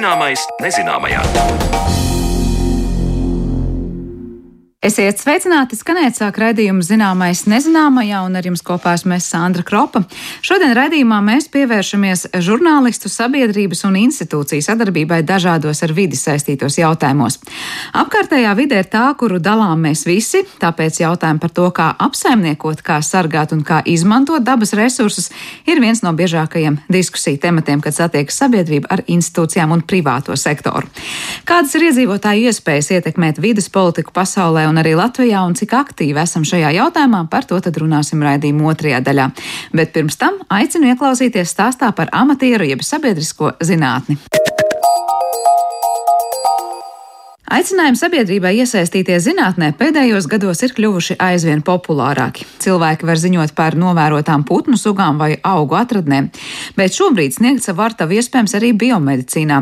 Zināmais nezināmajā. Esiet sveicināti, skanēt sāk raidījumu zināmais nezināmajā, un ar jums kopā esmu es Sandra Kropa. Šodien raidījumā mēs pievēršamies žurnālistu sabiedrības un institūciju sadarbībai dažādos ar vidi saistītos jautājumos. Apkārtējā vide ir tā, kuru dalām mēs visi, tāpēc jautājumi par to, kā apsaimniekot, kā sargāt un kā izmantot dabas resursus, ir viens no biežākajiem diskusiju tematiem, kad satiekas sabiedrība ar institūcijām un privāto sektoru. Kādas ir iedzīvotāju iespējas ietekmēt vidas politiku pasaulē? un arī Latvijā, un cik aktīvi esam šajā jautājumā, par to tad runāsim raidījuma otrajā daļā. Bet pirms tam aicinu ieklausīties stāstā par amatieru jeb sabiedrisko zinātni. Aicinājumi sabiedrībai iesaistīties zinātnē pēdējos gados ir kļuvuši aizvien populārāki. Cilvēki var ziņot par novērotām putnu sugām vai augu atradnēm, bet šobrīd sniegt savu artavu iespējams arī biomedicīnā.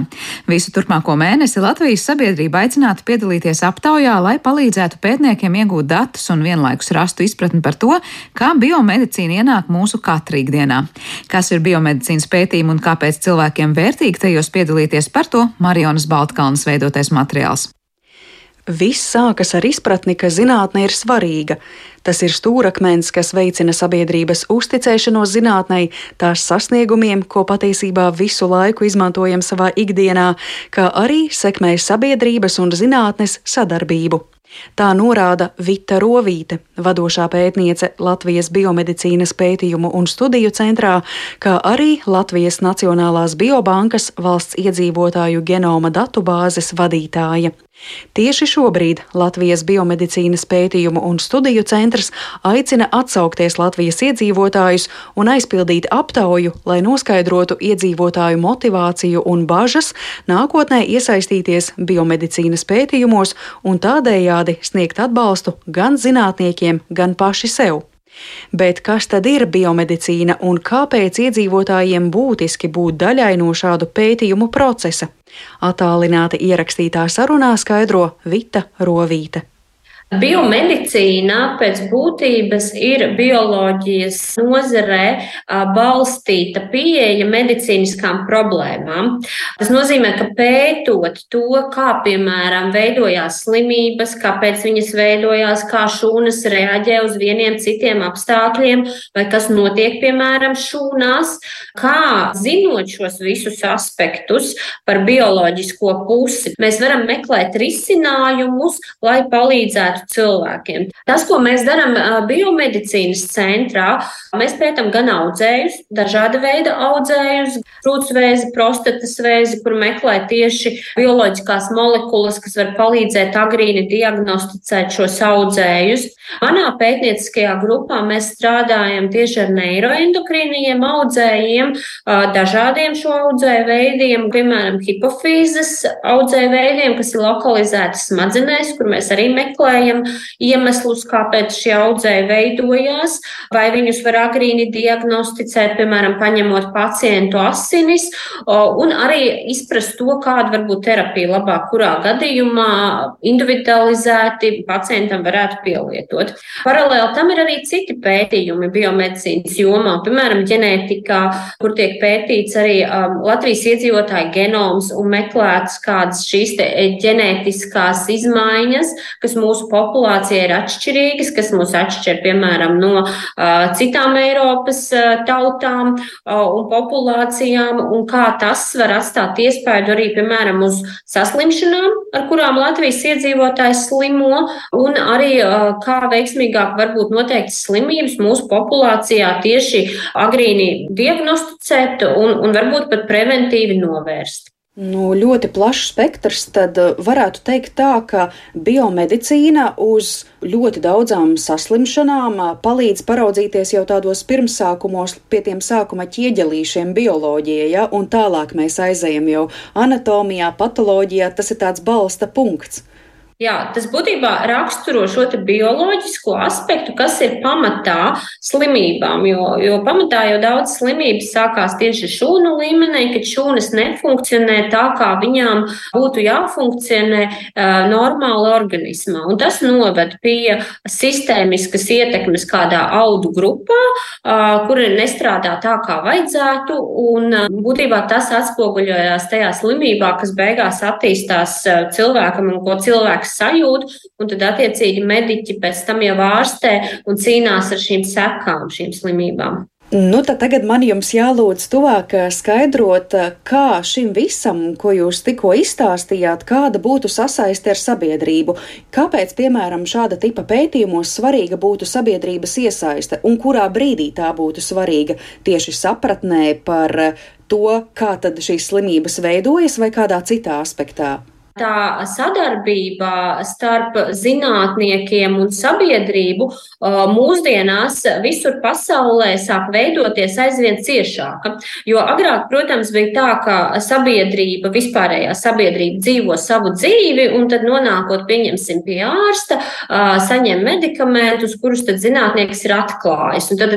Visu turpmāko mēnesi Latvijas sabiedrība aicinātu piedalīties aptaujā, lai palīdzētu pētniekiem iegūt datus un vienlaikus rastu izpratni par to, kā biomedicīna ienāk mūsu katra ikdienā. Kas ir biomedicīnas pētījumi un kāpēc cilvēkiem vērtīgi tajos piedalīties, par to Marionas Baltkalnas veidotais materiāls. Viss sākas ar izpratni, ka zinātne ir svarīga. Tas ir stūrakmens, kas veicina sabiedrības uzticēšanos zinātnei, tās sasniegumiem, ko patiesībā visu laiku izmantojam savā ikdienā, kā arī sekmē sabiedrības un zinātnes sadarbību. Tā norāda Vita Rovīte, vadošā pētniece Latvijas biomedicīnas pētījumu un studiju centrā, kā arī Latvijas Nacionālās biobankas valsts iedzīvotāju genoma datubāzes vadītāja. Tieši šobrīd Latvijas biomedicīnas pētījumu un studiju centrs aicina atsaukties Latvijas iedzīvotājus un aizpildīt aptauju, lai noskaidrotu iedzīvotāju motivāciju un bažas nākotnē iesaistīties biomedicīnas pētījumos un tādējādi sniegt atbalstu gan zinātniekiem, gan paši sev. Bet kas tad ir biomedicīna un kāpēc iedzīvotājiem būtiski būt daļai no šādu pētījumu procesa? Atālināti ierakstītā sarunā skaidro Vita Rovīte. Biomedicīna pēc būtības ir bioloģijas nozarē balstīta pieeja medicīniskām problēmām. Tas nozīmē, ka pētot to, kā piemēram veidojās slimības, kāpēc viņas veidojās, kā šūnas reaģē uz vieniem citiem apstākļiem, vai kas notiek piemēram šūnās, kā zinot šos visus aspektus par bioloģisko pusi, mēs varam meklēt risinājumus, lai palīdzētu palīdzētu cilvēkiem. Tas, ko mēs darām biomedicīnas centrā, mēs pētām gan audzējus, dažāda veida audzējus, krūtsvēzi, prostatas vēzi, kur meklē tieši bioloģiskās molekulas, kas var palīdzēt agrīni diagnosticēt šos audzējus. Manā pētnieciskajā grupā mēs strādājam tieši ar neiroendokrīniem audzējiem, dažādiem šo audzēju veidiem, piemēram, hipofīzes audzēju veidiem, kas ir lokalizēti smadzenēs, kur mēs arī meklējam meklējam iemeslus, kāpēc šie audzēji veidojās, vai viņus var agrīni diagnosticēt, piemēram, paņemot pacientu asinis, un arī izprast to, kāda var būt terapija labāk, kurā gadījumā individualizēti pacientam varētu pielietot. Paralēli tam ir arī citi pētījumi biomedicīnas jomā, piemēram, ģenētikā, kur tiek pētīts arī um, Latvijas iedzīvotāju genoms un meklētas kādas šīs ģenētiskās izmaiņas, kas mūsu populācija ir atšķirīgas, kas mūs atšķir, piemēram, no citām Eiropas tautām un populācijām, un kā tas var atstāt iespēju arī, piemēram, uz saslimšanām, ar kurām Latvijas iedzīvotājs slimo, un arī kā veiksmīgāk varbūt noteikti slimības mūsu populācijā tieši agrīni diagnosticēt un, un varbūt pat preventīvi novērst. Nu, ļoti plašs spektrs, tad eh, varētu teikt tā, ka biomedicīna uz ļoti daudzām saslimšanām eh, palīdz paraudzīties jau tādos pirmsākumos pie tiem sākuma ķieģelīšiem bioloģijā, ja, un tālāk mēs aizējam jau anatomijā, patoloģijā, tas ir tāds balsta punkts. Jā, tas būtībā raksturo šo bioloģisko aspektu, kas ir pamatā slimībām. Jo, jo pamatā jau daudz slimības sākās tieši šūnu līmenī, kad šūnas nefunkcionē tā, kā viņām būtu jāfunkcionē uh, normāli organismā. Un tas noved pie sistēmiskas ietekmes kādā audu grupā, uh, kura nestrādā tā, kā vajadzētu. Un uh, būtībā tas atspoguļojās tajā slimībā, kas beigās attīstās cilvēkam un ko cilvēks sajūt, un tad attiecīgi mediķi pēc tam jau ārstē un cīnās ar šīm sekām, šīm slimībām. Nu, tad tagad man jums jālūdz tuvāk eh, skaidrot, eh, kā šim visam, ko jūs tikko izstāstījāt, kāda būtu sasaiste ar sabiedrību. Kāpēc, piemēram, šāda tipa pētījumos svarīga būtu sabiedrības iesaiste un kurā brīdī tā būtu svarīga tieši sapratnē par to, kā tad šīs slimības veidojas vai kādā citā aspektā? Tā sadarbība starp zinātniekiem un sabiedrību mūsdienās visur pasaulē sāk veidoties aizvien ciešāka. Jo agrāk, protams, bija tā, ka sabiedrība, vispārējā sabiedrība dzīvo savu dzīvi, un tad nonākot, pieņemsim, pie ārsta, saņem medikamentus, kurus tad zinātnieks ir atklājis. Un tad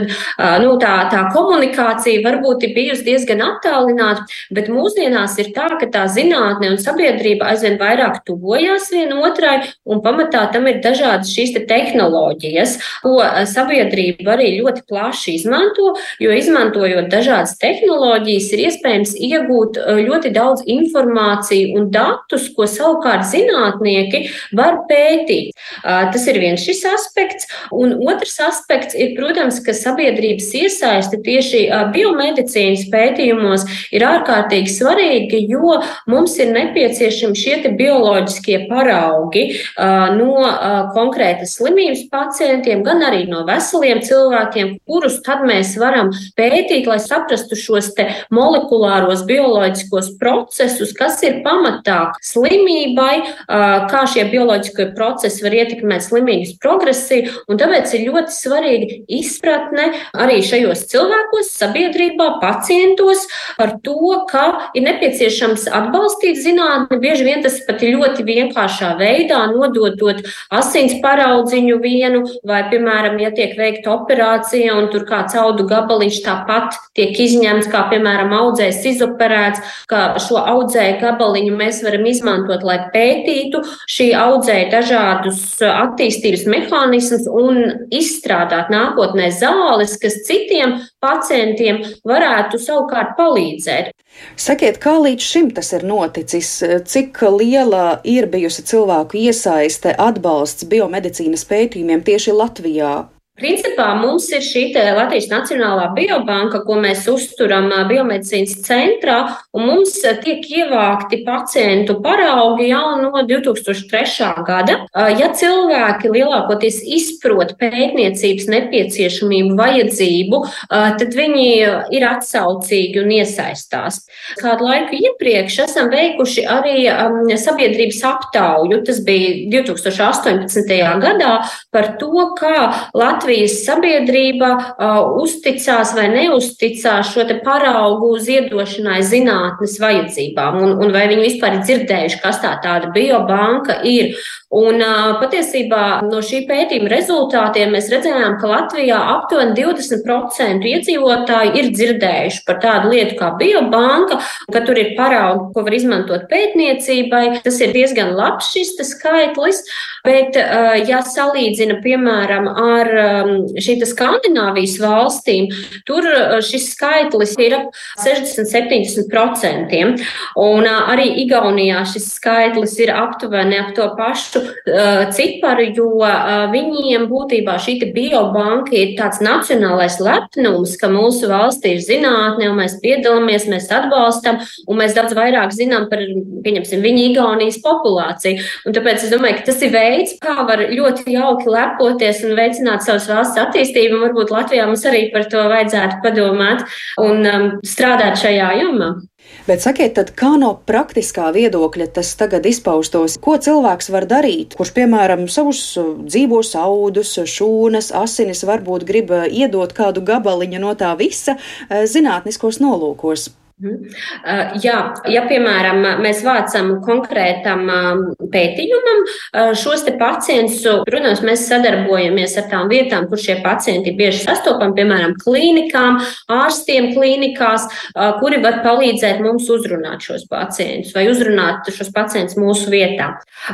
nu, tā, tā komunikācija varbūt ir bijusi diezgan attālināta, bet mūsdienās ir tā, ka tā zinātne un sabiedrība aizvien aizvien vairāk tuvojās vienotrai, un pamatā tam ir dažādas šīs te tehnoloģijas, ko eh, sabiedrība arī ļoti plaši izmanto, jo izmantojot dažādas tehnoloģijas, ir iespējams iegūt eh, ļoti daudz informāciju un datus, ko savukārt zinātnieki var pētīt. Eh, tas ir viens šis aspekts, un otrs aspekts ir, protams, ka sabiedrības iesaiste tieši biomedicīnas pētījumos ir ārkārtīgi svarīga, jo mums ir nepieciešami šie šie bioloģiskie paraugi no konkrētas slimības pacientiem, gan arī no veseliem cilvēkiem, kurus tad mēs varam pētīt, lai saprastu šos molekulāros bioloģiskos procesus, kas ir pamatā slimībai, kā šie bioloģiskie procesi var ietekmēt slimības progresiju. Tāpēc ir ļoti svarīga izpratne arī šajos cilvēkos, sabiedrībā, pacientos par to, ka ir nepieciešams atbalstīt zinātni. Bieži vien tas tas pat ļoti vienkāršā veidā, nododot asins paraudziņu vienu, vai, piemēram, ja tiek veikta operācija un tur kāds audu gabaliņš tāpat tiek izņemts, kā, piemēram, audzējs izoperēts, ka šo audzēju gabaliņu mēs varam izmantot, lai pētītu šī audzēja dažādus attīstības mehānismus un izstrādāt nākotnē zāles, kas citiem pacientiem varētu savukārt palīdzēt. Sakiet, kā līdz šim tas ir noticis? Cik liela ir bijusi cilvēku iesaiste, atbalsts biomedicīnas pētījumiem tieši Latvijā? Principā mums ir šī Latvijas Nacionālā biobanka, ko mēs uzturam biomedicīnas centrā, un mums tiek ievākti pacientu paraugi jau no 2003. gada. Ja cilvēki lielākoties izprot pētniecības nepieciešamību, vajadzību, tad viņi ir atsaucīgi un iesaistās. Kādu laiku iepriekš esam veikuši arī sabiedrības aptauju, tas bija 2018. gadā, par to, kā Latvijas Latvijas sabiedrība uh, uzticās vai neuzticās šo paraugu ziedošanai zinātnes vajadzībām, un, un vai viņi vispār ir dzirdējuši, kas tā tāda biobanka ir. Un patiesībā no šī pētījuma rezultātiem mēs redzējām, ka Latvijā aptuveni 20% iedzīvotāji ir dzirdējuši par tādu lietu kā biobanka, ka tur ir paraugi, ko var izmantot pētniecībai. Tas ir diezgan labs šis skaitlis, bet ja salīdzina, piemēram, ar šīm Skandināvijas valstīm, tur šis skaitlis ir ap 60-70%. Un arī Igaunijā šis skaitlis ir aptuveni ap to pašu uh, ciparu, jo uh, viņiem būtībā šī biobanka ir tāds nacionālais lepnums, ka mūsu valstī ir zinātne, un mēs piedalāmies, mēs atbalstam, un mēs daudz vairāk zinām par, pieņemsim, viņa Igaunijas populāciju. Un tāpēc es domāju, ka tas ir veids, kā var ļoti jauki lepoties un veicināt savas valsts attīstību, un varbūt Latvijā mums arī par to vajadzētu padomāt un um, strādāt šajā jomā. Bet sakiet, tad kā no praktiskā viedokļa tas tagad izpaustos? Ko cilvēks var darīt, kurš, piemēram, savus uh, dzīvos audus, šūnas, asinis varbūt grib uh, iedot kādu gabaliņu no tā visa uh, zinātniskos nolūkos? Uh, jā, ja piemēram mēs vācam konkrētam pētījumam šos te pacientus, protams, mēs sadarbojamies ar tām vietām, kur šie pacienti bieži sastopam, piemēram, klīnikām, ārstiem klīnikās, kuri var palīdzēt mums uzrunāt šos pacientus vai uzrunāt šos pacientus mūsu vietā.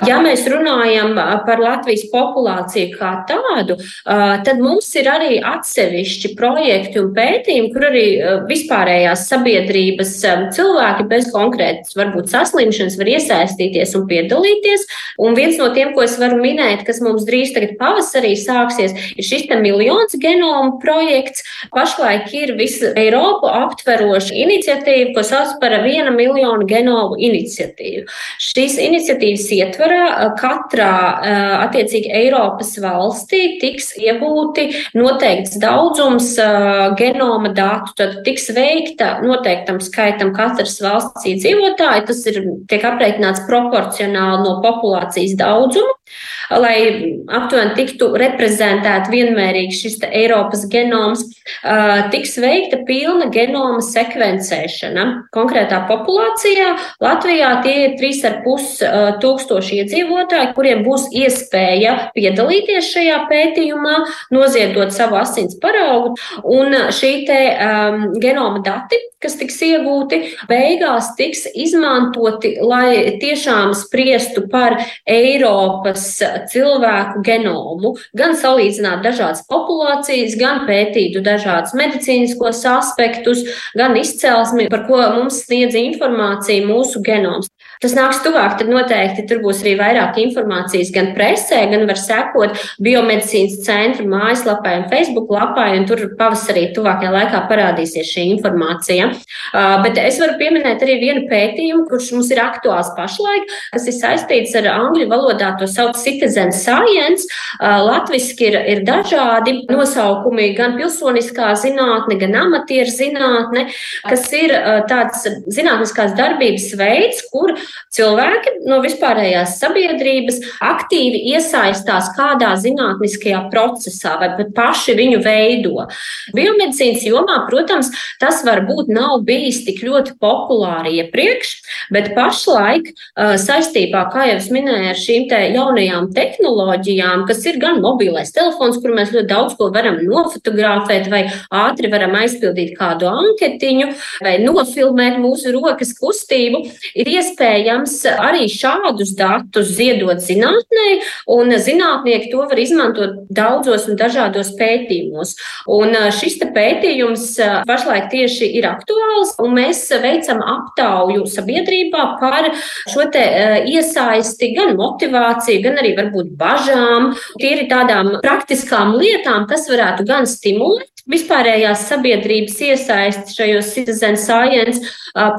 Ja mēs runājam par Latvijas populāciju kā tādu, tad mums ir arī atsevišķi projekti un pētījumi, kur arī vispārējās sabiedrības sabiedrības um, cilvēki bez konkrētas, varbūt saslimšanas, var iesaistīties un piedalīties. Un viens no tiem, ko es varu minēt, kas mums drīz tagad pavasarī sāksies, ir šis miljons genomu projekts. Pašlaik ir visa Eiropu aptveroša iniciatīva, ko sauc par viena miljonu genomu iniciatīvu. Šīs iniciatīvas ietvarā uh, katrā uh, attiecīgi Eiropas valstī tiks iegūti noteikts daudzums uh, genoma datu, tad tiks veikta noteiktam skaitam katras valsts iedzīvotāji. Tas ir, tiek aprēķināts proporcionāli no populācijas daudzuma lai aptuveni tiktu reprezentēta vienmērīgi šis Eiropas genoms, tiks veikta pilna genoma sekvencēšana. Konkrētā populācijā Latvijā tie ir 3,5 tūkstoši iedzīvotāji, kuriem būs iespēja piedalīties šajā pētījumā, noziedot savu asins paraugu, un šī te um, genoma dati, kas tiks iegūti, beigās tiks izmantoti, lai tiešām spriestu par Eiropas cilvēku genomu, gan salīdzināt dažādas populācijas, gan pētītu dažādus medicīniskos aspektus, gan izcelsmi, par ko mums sniedz informāciju mūsu genoms. Tas nāks tuvāk, tad noteikti tur būs arī vairāk informācijas gan presē, gan var sekot biomedicīnas centra mājaslapai un Facebook lapai, un tur pavasarī tuvākajā laikā parādīsies šī informācija. Bet es varu pieminēt arī vienu pētījumu, kurš mums ir aktuāls pašlaik, kas ir saistīts ar angļu valodā to sauc citizen science. Latviski ir, ir dažādi nosaukumi, gan pilsoniskā zinātne, gan amatieru zinātne, kas ir tāds zinātniskās darbības veids, kur cilvēki no vispārējās sabiedrības aktīvi iesaistās kādā zinātniskajā procesā vai pat paši viņu veido. Biomedicīnas jomā, protams, tas varbūt nav bijis tik ļoti populāri iepriekš, bet pašlaik saistībā, kā jau es minēju, ar šīm te jaunajām tehnoloģijām, kas ir gan mobilais telefons, kur mēs ļoti daudz ko varam nofotografēt vai ātri varam aizpildīt kādu anketiņu vai nofilmēt mūsu rokas kustību, ir iespēja iespējams arī šādus datus ziedot zinātnē, un zinātnieki to var izmantot daudzos un dažādos pētījumos. Un šis pētījums pašlaik tieši ir aktuāls, un mēs veicam aptauju sabiedrībā par šo iesaisti, gan motivāciju, gan arī varbūt bažām, tīri tādām praktiskām lietām, kas varētu gan stimulēt vispārējās sabiedrības iesaisti šajos citizen science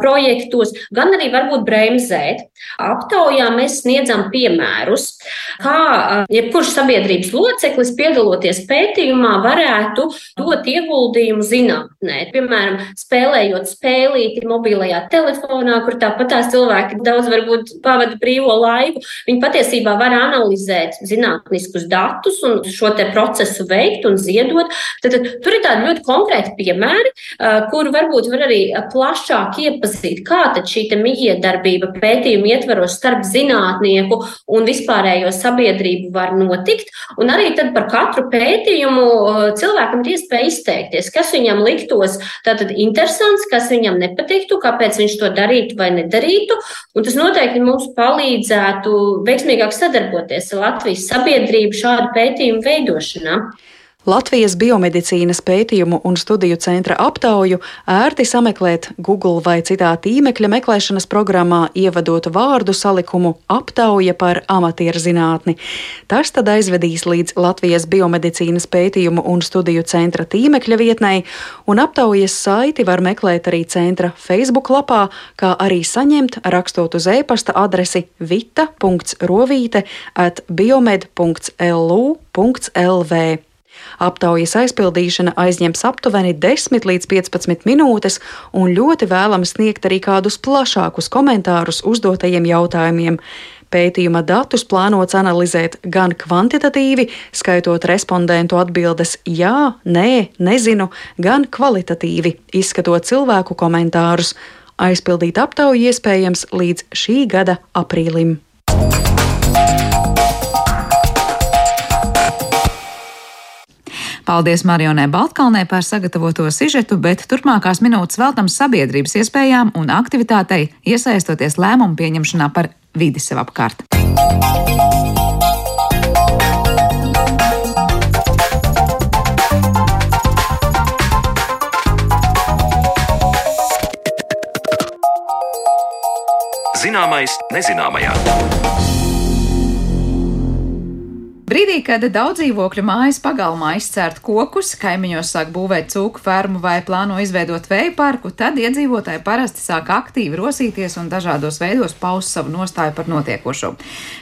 projektos, gan arī varbūt bremzēt. Aptaujā mēs sniedzam piemērus, kā jebkurš sabiedrības loceklis piedaloties pētījumā varētu dot ieguldījumu zinātnē. Piemēram, spēlējot spēlīti mobilajā telefonā, kur tāpat tās cilvēki daudz varbūt pavada brīvo laiku, viņi patiesībā var analizēt zinātniskus datus un šo procesu veikt un ziedot. Tad, tad tur ir tādi ļoti konkrēti piemēri, kur varbūt var arī plašāk iepazīt, kā šī mijiedarbība pētījuma ietvaros starp zinātnieku un vispārējo sabiedrību var notikt. Un arī par katru pētījumu cilvēkam ir iespēja izteikties, kas viņam liktos tātad interesants, kas viņam nepatiktu, kāpēc viņš to darītu vai nedarītu. Un tas noteikti mums palīdzētu veiksmīgāk sadarboties ar Latvijas sabiedrību šādu pētījumu veidošanā. Latvijas biomedicīnas pētījumu un studiju centra aptauju ērti sameklēt Google vai citā tīmekļa meklēšanas programmā, ievadot vārdu salikumu aptauja par amatieru zinātni. Tas tad aizvedīs līdz Latvijas biomedicīnas pētījumu un studiju centra tīmekļa vietnei, un aptaujas saiti var meklēt arī centra Facebook lapā, kā arī saņemt rakstot uz e-pasta adresi vita.rovīte at biomed.lu.lv. Aptaujas aizpildīšana aizņems aptuveni 10 līdz 15 minūtes, un ļoti vēlams sniegt arī kādus plašākus komentārus uzdotajiem jautājumiem. Pētījuma datus plānots analizēt gan kvantitatīvi, skaitot respondentu atbildes jā, nē, nezinu, gan kvalitatīvi, izskatot cilvēku komentārus. aizpildīt aptauju iespējams līdz šī gada aprīlim. Paldies Marionai Baltkalnē par sagatavoto sižetu, bet turpmākās minūtes veltam sabiedrības iespējām un aktivitātei, iesaistoties lēmumu pieņemšanā par vidi sev apkārt. Zināmais nezināmajā. Brīdī, kad daudz dzīvokļu mājas pagalmā izcērt kokus, kaimiņos sāk būvēt cūku fermu vai plāno izveidot vēja parku, tad iedzīvotāji parasti sāk aktīvi rosīties un dažādos veidos paust savu nostāju par notiekošo.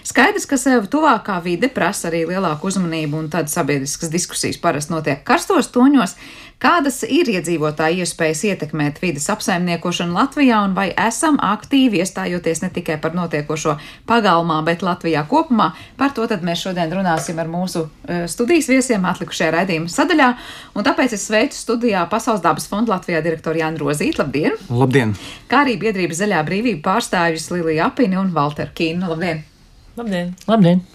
Skaidrs, ka sev tuvākā vide prasa arī lielāku uzmanību, un tad sabiedriskas diskusijas parasti notiek karstos toņos. Kādas ir iedzīvotāju iespējas ietekmēt vidas apsaimniekošanu Latvijā un vai esam aktīvi iestājoties ne tikai par notiekošo pagalmā, bet Latvijā kopumā? Par to tad mēs šodien runāsim ar mūsu uh, studijas viesiem atlikušajā raidījuma sadaļā. Un tāpēc es sveicu studijā Pasaules dabas fonda Latvijā direktoru Jānu Rozītu. Labdien! Labdien! Kā arī biedrības Zaļā brīvība pārstāvjus Liliju Apini un Valteru Kīnu. Labdien! Labdien! Labdien.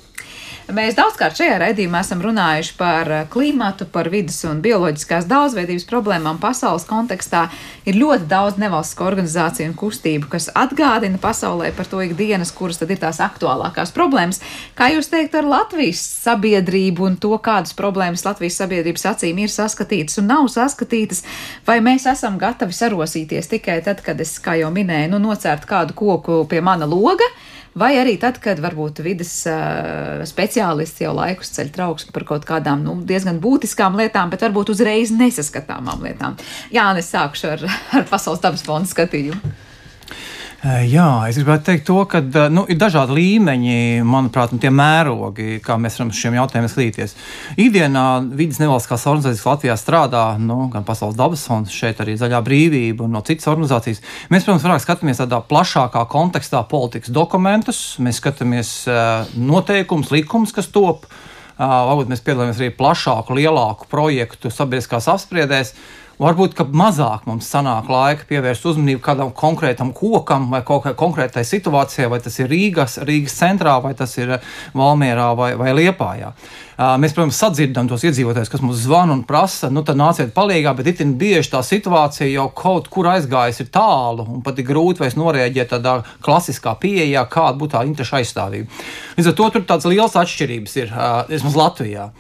Mēs daudzkārt šajā raidījumā esam runājuši par eh, klimatu, par vidas un bioloģiskās daudzveidības problēmām pasaules kontekstā. Ir ļoti daudz nevalstisko organizāciju un kustību, kas atgādina pasaulē par to ikdienas, kuras tad ir tās aktuālākās problēmas. Kā jūs teikt ar Latvijas sabiedrību un to, kādas problēmas Latvijas sabiedrības acīm ir saskatītas un nav saskatītas, vai mēs esam gatavi sarosīties tikai tad, kad es, kā jau minēju, nu, nocērt kādu koku pie mana loga? Vai arī tad, kad varbūt vidas uh, speciālists jau laikus ceļ trauksmi par kaut kādām nu, diezgan būtiskām lietām, bet varbūt uzreiz nesaskatāmām lietām. Jā, es sākšu ar, ar Pasaules dabas fonda skatījumu. Jā, es gribētu teikt, to, ka nu, ir dažādi līmeņi, manuprāt, un tie mērogi, kā mēs varam šiem jautājumiem skatīties. Ikdienā vidas nevalstiskās organizācijas Latvijā strādā nu, gan Pasaules dabas fonds, šeit arī Zaļā brīvība un no citas organizācijas. Mēs, protams, vairāk skatāmies tādā plašākā kontekstā politikas dokumentus, mēs skatāmies noteikumus, likumus, kas top. Varbūt mēs piedalāmies arī plašāku, lielāku projektu sabiedriskās apspriedēs. Varbūt mazāk mums sanāk laika pievērst uzmanību kādam konkrētam kokam vai kaut kādai konkrētai situācijai, vai tas ir Rīgas, Rīgas centrā, vai tas ir Valmierā vai, vai Liepājā. Mēs, protams, sadzirdam tos iedzīvotājus, kas mums zvana un prasa, nu tad nāciet palīgā, bet itin bieži tā situācija jau kaut kur aizgājusi tālu un pat ir grūti vairs norēģēt tādā klasiskā pieejā, kāda būtu tā interešu aizstāvība. Līdz ar to tur tādas lielas atšķirības ir vismaz Latvijā.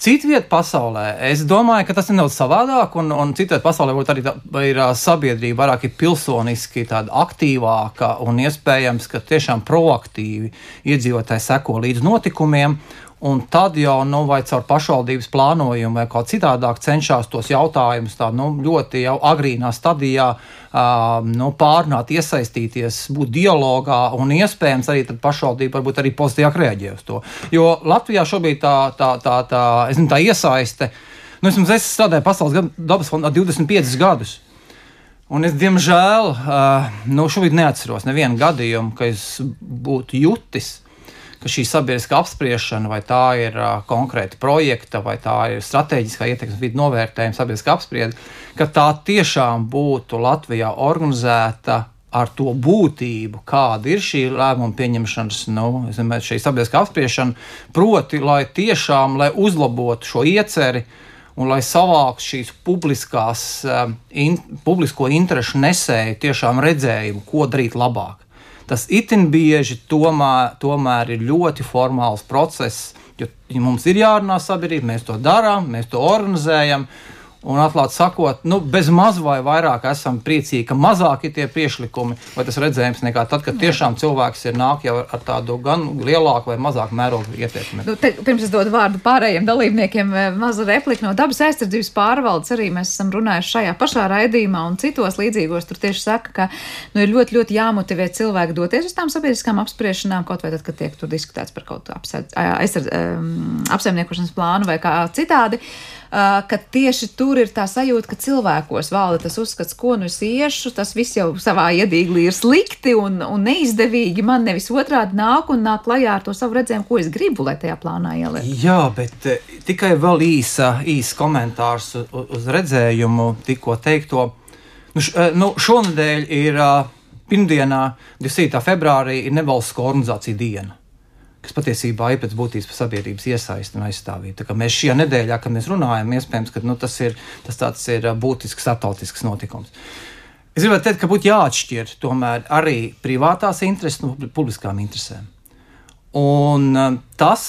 Citviet pasaulē, es domāju, ka tas ir nedaudz savādāk, un, un citviet pasaulē varbūt arī tā, ir sabiedrība vairāk ir pilsoniski aktīvāka un iespējams, ka tiešām proaktīvi iedzīvotāji seko līdz notikumiem. Un tad jau nu, vai caur pašvaldības plānojumu vai kā citādāk cenšas tos jautājumus tā, nu, ļoti jau agrīnā stadijā uh, nu, pārnāt, iesaistīties, būt dialogā un iespējams arī pašvaldība varbūt arī pozitīvāk reaģē uz to. Jo Latvijā šobrīd tā, tā, tā, tā, zinu, tā iesaiste, nu, es, es strādāju Pasaules dabas fondā 25 gadus. Un es, diemžēl, uh, nu, šobrīd neatceros nevienu gadījumu, ka es būtu jutis ka šī sabiedriskā apspriešana, vai tā ir uh, konkrēta projekta, vai tā ir strateģiskā ietekmes vidu novērtējuma, sabiedriskā apspriede, ka tā tiešām būtu Latvijā organizēta ar to būtību, kāda ir šī lēmuma pieņemšanas, nu, zinu, šī sabiedriskā apspriešana, proti, lai tiešām lai uzlabotu šo ieceri un lai savāktu šīs publiskās, in, publisko interešu nesēju tiešām redzējumu, ko darīt labāk. Tas itin bieži tomēr, tomēr ir ļoti formāls process, jo ja mums ir jārunā sabiedrība, mēs to darām, mēs to organizējam. Un, atklāti sakot, nu, bez maz vai vairāk esam priecīgi, ka mazāk ir tie priekšlikumi, vai tas redzējums nekā tad, kad tiešām cilvēks ir nāk jau ar tādu gan lielāku vai mazāku mērogu ietekmi. Nu, te, pirms es dodu vārdu pārējiem dalībniekiem, eh, maza replika no dabas aizsardzības pārvaldes. Arī mēs esam runājuši šajā pašā raidījumā un citos līdzīgos. Tur tieši saka, ka nu, ir ļoti, ļoti jāmotivē cilvēki doties uz tām sabiedriskām apspriešanām, kaut vai tad, kad tiek tur diskutēts par kaut kādu apsaimniekošanas plānu vai kā citādi. Uh, ka tieši tur ir tā sajūta, ka cilvēkos valda tas uzskats, ko nu es iešu, tas viss jau savā iedīglī ir slikti un, un neizdevīgi. Man nevis otrādi nāk un nāk klajā ar to savu redzējumu, ko es gribu, lai tajā plānā ieliek. Jā, bet tikai vēl īsa, īsa komentārs uz, redzējumu tikko teikto. Nu, š, nu, šonadēļ ir uh, pirmdienā, 27. februārī, ir nevalstiskā organizācija diena kas patiesībā ir pēc būtības sabiedrības iesaisti un aizstāvība. Mēs šajā nedēļā, kad mēs runājam, iespējams, ka nu, tas ir, tas ir būtisks starptautisks notikums. Es gribētu teikt, ka būtu jāatšķir tomēr arī privātās intereses no publiskām interesēm. Un tas,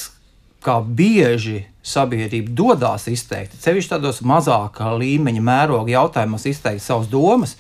kā bieži sabiedrība dodas izteikt, sevišķi tādos mazākā līmeņa mēroga jautājumos izteikt savas domas,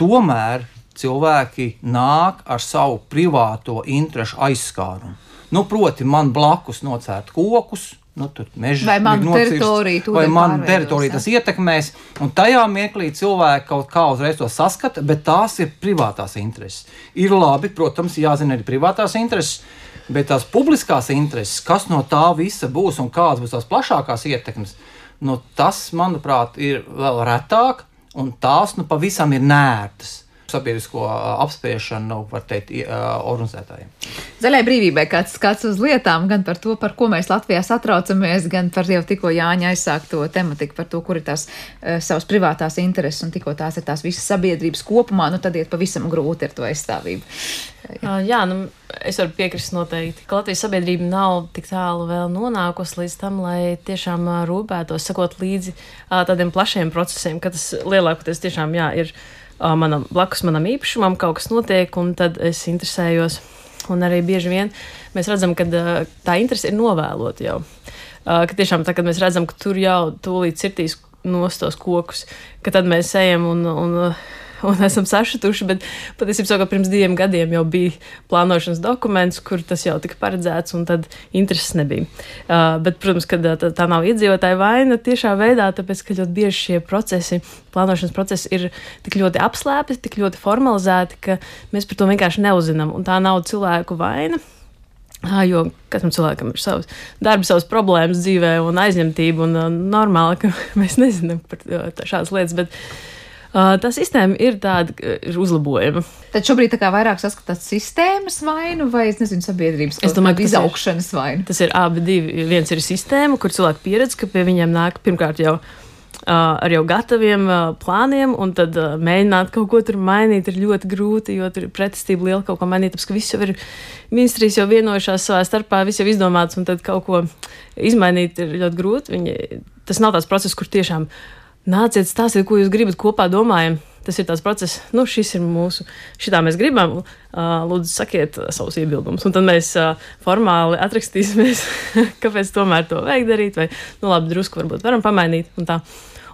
tomēr cilvēki nāk ar savu privāto interešu aizskārumu. Nu, proti, man blakus nocērt kokus, nu, meža, vai man teritorija, vai man teritorija tas ietekmēs. Un tajā mirklī cilvēki kaut kā uzreiz to saskata, bet tās ir privātās intereses. Ir labi, protams, jāzina arī privātās intereses. Bet tās publiskās intereses, kas no tā visa būs un kādas būs tās plašākās ietekmes, nu, tas, manuprāt, ir vēl retāk, un tās nu, pavisam ir nērtas sabiedrisko apspiešanu, var teikt, organizētājiem. Zaļai brīvībai kāds skats uz lietām, gan par to, par ko mēs Latvijā satraucamies, gan par jau tikko Jāņa aizsākto tematiku, par to, kur ir tās uh, savas privātās intereses un tikko tās ir tās visas sabiedrības kopumā, nu tad iet pavisam grūti ar to aizstāvību. Jā, jā nu, es varu piekrist noteikti, ka Latvijas sabiedrība nav tik tālu vēl nonākusi līdz tam, lai tiešām rūpētos, sakot līdzi tādiem plašiem procesiem, ka tas lielākoties tiešām jā, ir manam, blakus manam īpašumam kaut kas notiek, un tad es interesējos. Un arī bieži vien mēs redzam, ka tā interese ir novēlota jau. Ka tiešām tā, kad mēs redzam, ka tur jau tūlīt cirtīs nostos kokus, ka tad mēs ejam un, un un esam sašutuši. Bet patiesībā jau pirms diviem gadiem jau bija plānošanas dokuments, kur tas jau tika paredzēts, un tad intereses nebija. Uh, bet, protams, ka tā, tā nav iedzīvotāja vaina tiešā veidā, tāpēc ka ļoti bieži šie procesi, plānošanas procesi ir tik ļoti apslēpti, tik ļoti formalizēti, ka mēs par to vienkārši neuzinām. Un tā nav cilvēku vaina. Ah, jo katram cilvēkam ir savs darbs, savas problēmas dzīvē un aizņemtība. Un, uh, normāli, ka mēs nezinām par uh, šādas lietas. Bet, uh, Uh, tā sistēma ir tāda, ir uzlabojama. Tad šobrīd tā kā vairāk saskatāt sistēmas vainu vai, es nezinu, sabiedrības es domāju, izaugšanas vainu. Tas ir abi divi. Viens ir sistēma, kur cilvēki pieredz, ka pie viņiem nāk pirmkārt jau. Ar jau gataviem plāniem, un tad mēģināt kaut ko tur mainīt ir ļoti grūti, jo tur ir pretestība liela kaut ko mainīt. Tāpēc, ka viss jau ir ministrijas jau vienojušās savā starpā, viss jau izdomāts, un tad kaut ko izmainīt ir ļoti grūti. Viņi, tas nav tāds process, kur tiešām nāciet, stāstiet, ko jūs gribat kopā domājam. Tas ir tāds process, nu, šis ir mūsu, šitā mēs gribam. Lūdzu, sakiet savus iebildumus. Un tad mēs formāli atrakstīsimies, kāpēc tomēr to vajag darīt, vai, nu, labi, drusku varbūt varam pamainīt. Un, tā.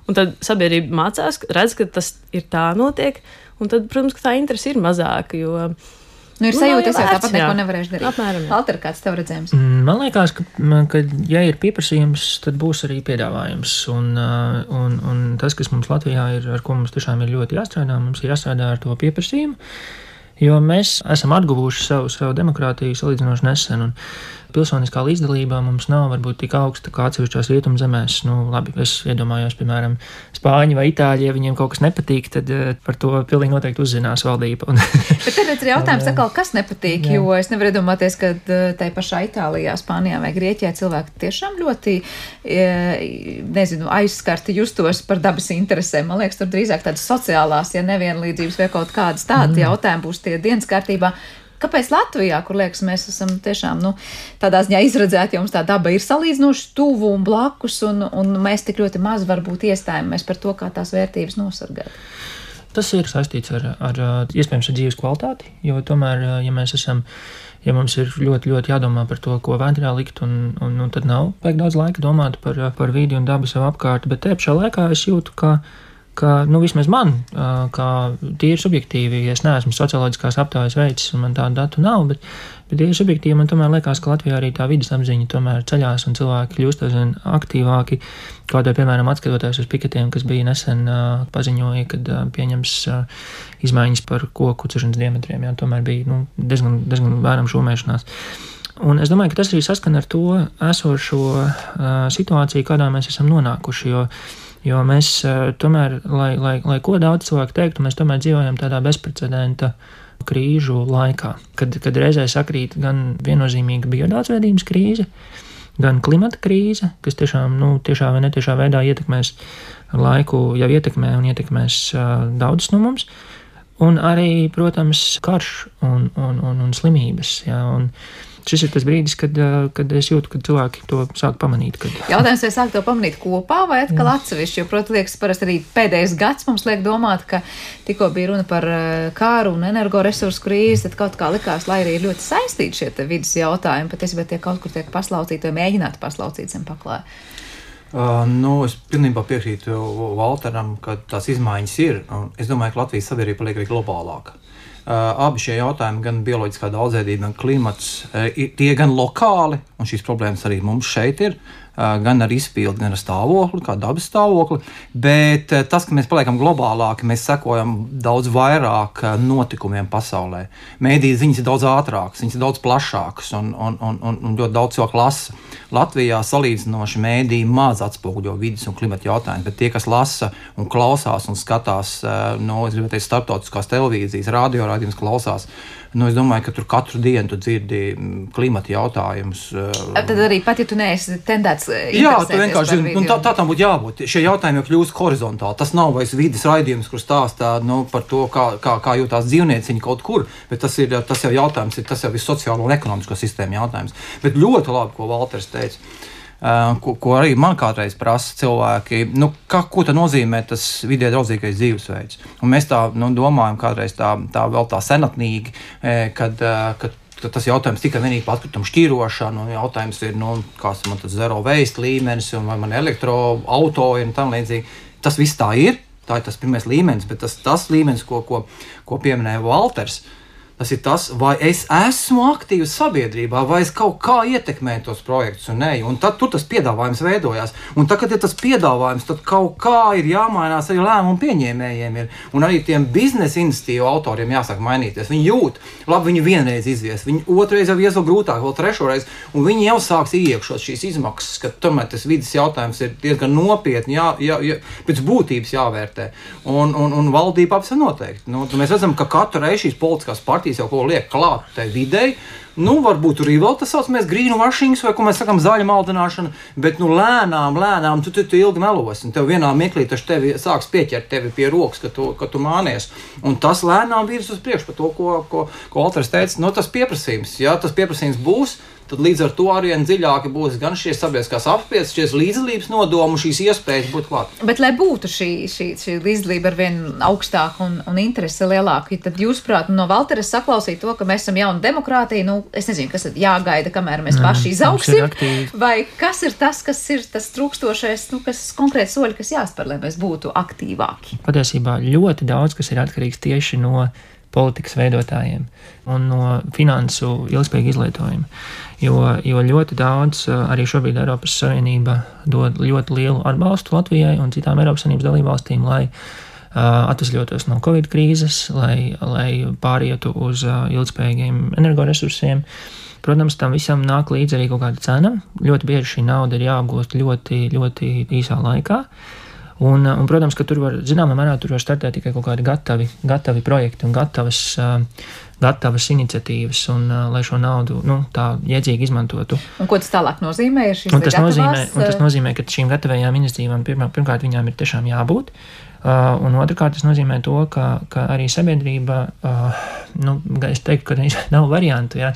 un tad sabiedrība mācās, redz, ka tas ir tā notiek, un tad, protams, ka tā interese ir mazāka, jo uh, Nu, ir nu, sajūta, ka es jau tāpat neko nevarēšu darīt. Apmēram. Alter, kāds tev redzējums? Mm, man liekas, ka, ka, ja ir pieprasījums, tad būs arī piedāvājums. Un, uh, un, un tas, kas mums Latvijā ir, ar ko mums tiešām ir ļoti jāstrādā, mums ir jāstrādā ar to pieprasījumu. Jo mēs esam atguvuši savu, savu demokrātiju salīdzinoši nesen. Un, pilsoniskā līdzdalība mums nav varbūt tik augsta kā atsevišķās rietumzemēs. Nu, labi, es iedomājos, piemēram, Spāņi vai Itāļi, ja viņiem kaut kas nepatīk, tad uh, par to pilnīgi noteikti uzzinās valdība. Bet tad ir jautājums, un, kas nepatīk, jā. jo es nevaru iedomāties, ka uh, tai pašā Itālijā, Spānijā vai Grieķijā cilvēki tiešām ļoti, nezinu, aizskarti justos par dabas interesēm. Man liekas, tur drīzāk tādas sociālās, ja nevienlīdzības vai kaut kādas tādas mm. jautājumi būs tie dienas kārtībā. Kāpēc Latvijā, kur liekas, mēs esam tiešām nu, tādā ziņā izredzēti, jo mums tā daba ir salīdzinoši tuvu un blakus, un, un mēs tik ļoti maz varbūt iestājamies par to, kā tās vērtības nosargāt? Tas ir saistīts ar, ar, iespējams, ar dzīves kvalitāti, jo tomēr, ja mēs esam, ja mums ir ļoti, ļoti jādomā par to, ko vētrā likt, un, un, un tad nav vajag daudz laika domāt par, par vidi un dabu sev apkārt, bet te pašā laikā es jūtu, ka ka, nu, vismaz man, kā tīri subjektīvi, ja es neesmu socioloģiskās aptaujas veids, un man tādu datu nav, bet, bet tīri subjektīvi man tomēr liekas, ka Latvijā arī tā vidas apziņa tomēr ceļās, un cilvēki kļūst aizvien aktīvāki. Vai, piemēram, atskatoties uz piketiem, kas bija nesen uh, paziņoja, kad uh, pieņems uh, izmaiņas par koku ciršanas diametriem, jā, tomēr bija nu, diezgan, diezgan vēram šūmēšanās. Un es domāju, ka tas arī saskan ar to esošo uh, situāciju, kādā mēs esam nonākuši. Jo, uh, Jo mēs tomēr, lai, lai, lai ko daudz cilvēku teiktu, mēs tomēr dzīvojam tādā bezprecedenta krīžu laikā, kad, kad reizē sakrīt gan viennozīmīga biodaudzveidības krīze, gan klimata krīze, kas tiešām, nu, tiešā vai netiešā veidā ietekmēs laiku, jau ietekmē un ietekmēs uh, daudzus no mums. Un arī, protams, karš un, un, un, un slimības. Jā, un, uh, šis ir tas brīdis, kad, kad es jūtu, ka cilvēki to sāk pamanīt. Kad... Jautājums, vai sāk to pamanīt kopā vai atkal atsevišķi? Jo, protams, liekas, parasti arī pēdējais gads mums liek domāt, ka tikko bija runa par kāru un energoresursu krīzi, tad kaut kā likās, lai arī ir ļoti saistīti šie vidas jautājumi, patiesībā tie kaut kur tiek paslaucīti vai mēģināti paslaucīt zem paklāja. Uh, nu, es pilnībā piekrītu Walteram, ka tās izmaiņas ir. Es domāju, ka Latvijas sabiedrība paliek arī globālāka. Uh, abi šie jautājumi, gan bioloģiskā daudzveidība, gan klimats, uh, tie gan lokāli, un šīs problēmas arī mums šeit ir. Uh, gan ar izpildi, gan ar stāvokli, kā dabas stāvokli. Bet tas, ka mēs paliekam globālāki, mēs sekojam daudz vairāk notikumiem pasaulē. Mēdīņas ziņas ir daudz ātrākas, viņas ir daudz plašākas un, un, un, un, un ļoti daudz cilvēku lasa. Latvijā salīdzinoši mēdīņi maz atspoguļo vidas un klimata jautājumus, bet tie, kas lasa un klausās un skatās no nu, starptautiskās televīzijas, radiorādījumus, klausās Nu, es domāju, ka tur katru dienu tu dzirdi mm, klimata jautājumus. Tad arī pat, ja tu neesi tendēts. Jā, tu vienkārši zini, nu, tā, tā tam būtu jābūt. Šie jautājumi jau kļūst horizontāli. Tas nav vairs vidas raidījums, kur stāstā nu, par to, kā, kā, kā jūtās dzīvnieciņi kaut kur, bet tas, ir, tas jau jautājums, ir, tas jau ir sociālo un ekonomisko sistēmu jautājums. Bet ļoti labi, ko Valters teica. Uh, ko, ko arī man kādreiz prasa cilvēki, nu, kā, ko nozīmē tas vidē draudzīgais dzīvesveids. Un mēs tā nu, domājam, kādreiz tā, tā vēl tā senatnīgi, kad, kad tas jautājums tikai vienīgi par atkritumu šķīrošanu. Jautājums ir, nu, kāds man tas zero waste līmenis, un vai man elektroautori un tam līdzīgi. Tas viss tā ir. Tā ir tas pirmais līmenis, bet tas, tas līmenis, ko, ko, ko pieminēja Walters, uh, Tas ir tas, vai es esmu aktīvs sabiedrībā, vai es kaut kā ietekmēju tos projektus, un, ne, un tad tas piedāvājums veidojās. Un tad, kad ir tas piedāvājums, tad kaut kā ir jāmainās arī lēmumu pieņēmējiem. Ir. Un arī tiem biznesa institīvu autoriem jāsāk mainīties. Viņi jūt, labi, viņi vienreiz izvies, viņi otrreiz jau ies vēl grūtāk, vēl trešoreiz, un viņi jau sāks iekšot šīs izmaksas, ka tomēr tas vidas jautājums ir diezgan nopietni, jā, jā, jā, pēc būtības jāvērtē. Un, un, un valdība apsver noteikti. Nu, mēs redzam, ka katru reizi šīs politiskās partijas partijas jau ko liek klāt tai videi. Nu, varbūt tur ir vēl tas grīnu vašings, vai ko mēs sakām, zaļa maldināšana, bet nu, lēnām, lēnām tu, tu, tu ilgi melosi. Tev vienā mirklī tas sāks pieķert tevi pie rokas, ka tu, ka tu mānies. Un tas lēnām virs uz priekšu par to, ko, ko, ko Alters teica. Nu, tas pieprasījums, ja tas pieprasījums būs, tad līdz ar to arī dziļāki būs gan šie sabiedriskās apspies, šīs līdzdalības nodomu, šīs iespējas būt klāt. Bet, lai būtu šī, šī, šī līdzdalība ar vien augstāka un, un interese lielāka, tad jūs, prāt, no Valteres saklausīt to, ka mēs esam jauna demokrātija, nu, es nezinu, kas tad jāgaida, kamēr mēs Nē, paši izaugsim, vai kas ir tas, kas ir tas trūkstošais, nu, kas konkrēti soļi, kas jāspēr, lai mēs būtu aktīvāki? Patiesībā ļoti daudz, kas ir atkarīgs tieši no politikas veidotājiem un no finansu ilgspējīga izlietojuma. Jo, jo ļoti daudz arī šobrīd Eiropas Savienība dod ļoti lielu atbalstu Latvijai un citām Eiropas Savienības dalībvalstīm, lai uh, atvesļotos no Covid krīzes, lai, lai pārietu uz uh, ilgspējīgiem energoresursiem. Protams, tam visam nāk līdzi arī kaut kāda cena. Ļoti bieži šī nauda ir jāapgūst ļoti, ļoti īsā laikā. Uh, Un, un, protams, ka tur var, zināmā mērā, tur var startēt tikai kaut kādi gatavi, gatavi projekti un gatavas, uh, gatavas iniciatīvas, un, uh, lai šo naudu nu, tā jēdzīgi izmantotu. Un ko tas tālāk nozīmē? Un tas, nozīmē un tas nozīmē, ka šīm gatavajām iniciatīvām pirmā, pirmkārt viņām ir tiešām jābūt. Uh, un otrkārt, tas nozīmē to, ka, ka arī sabiedrība, uh, nu, es teiktu, ka nav variantu, ja,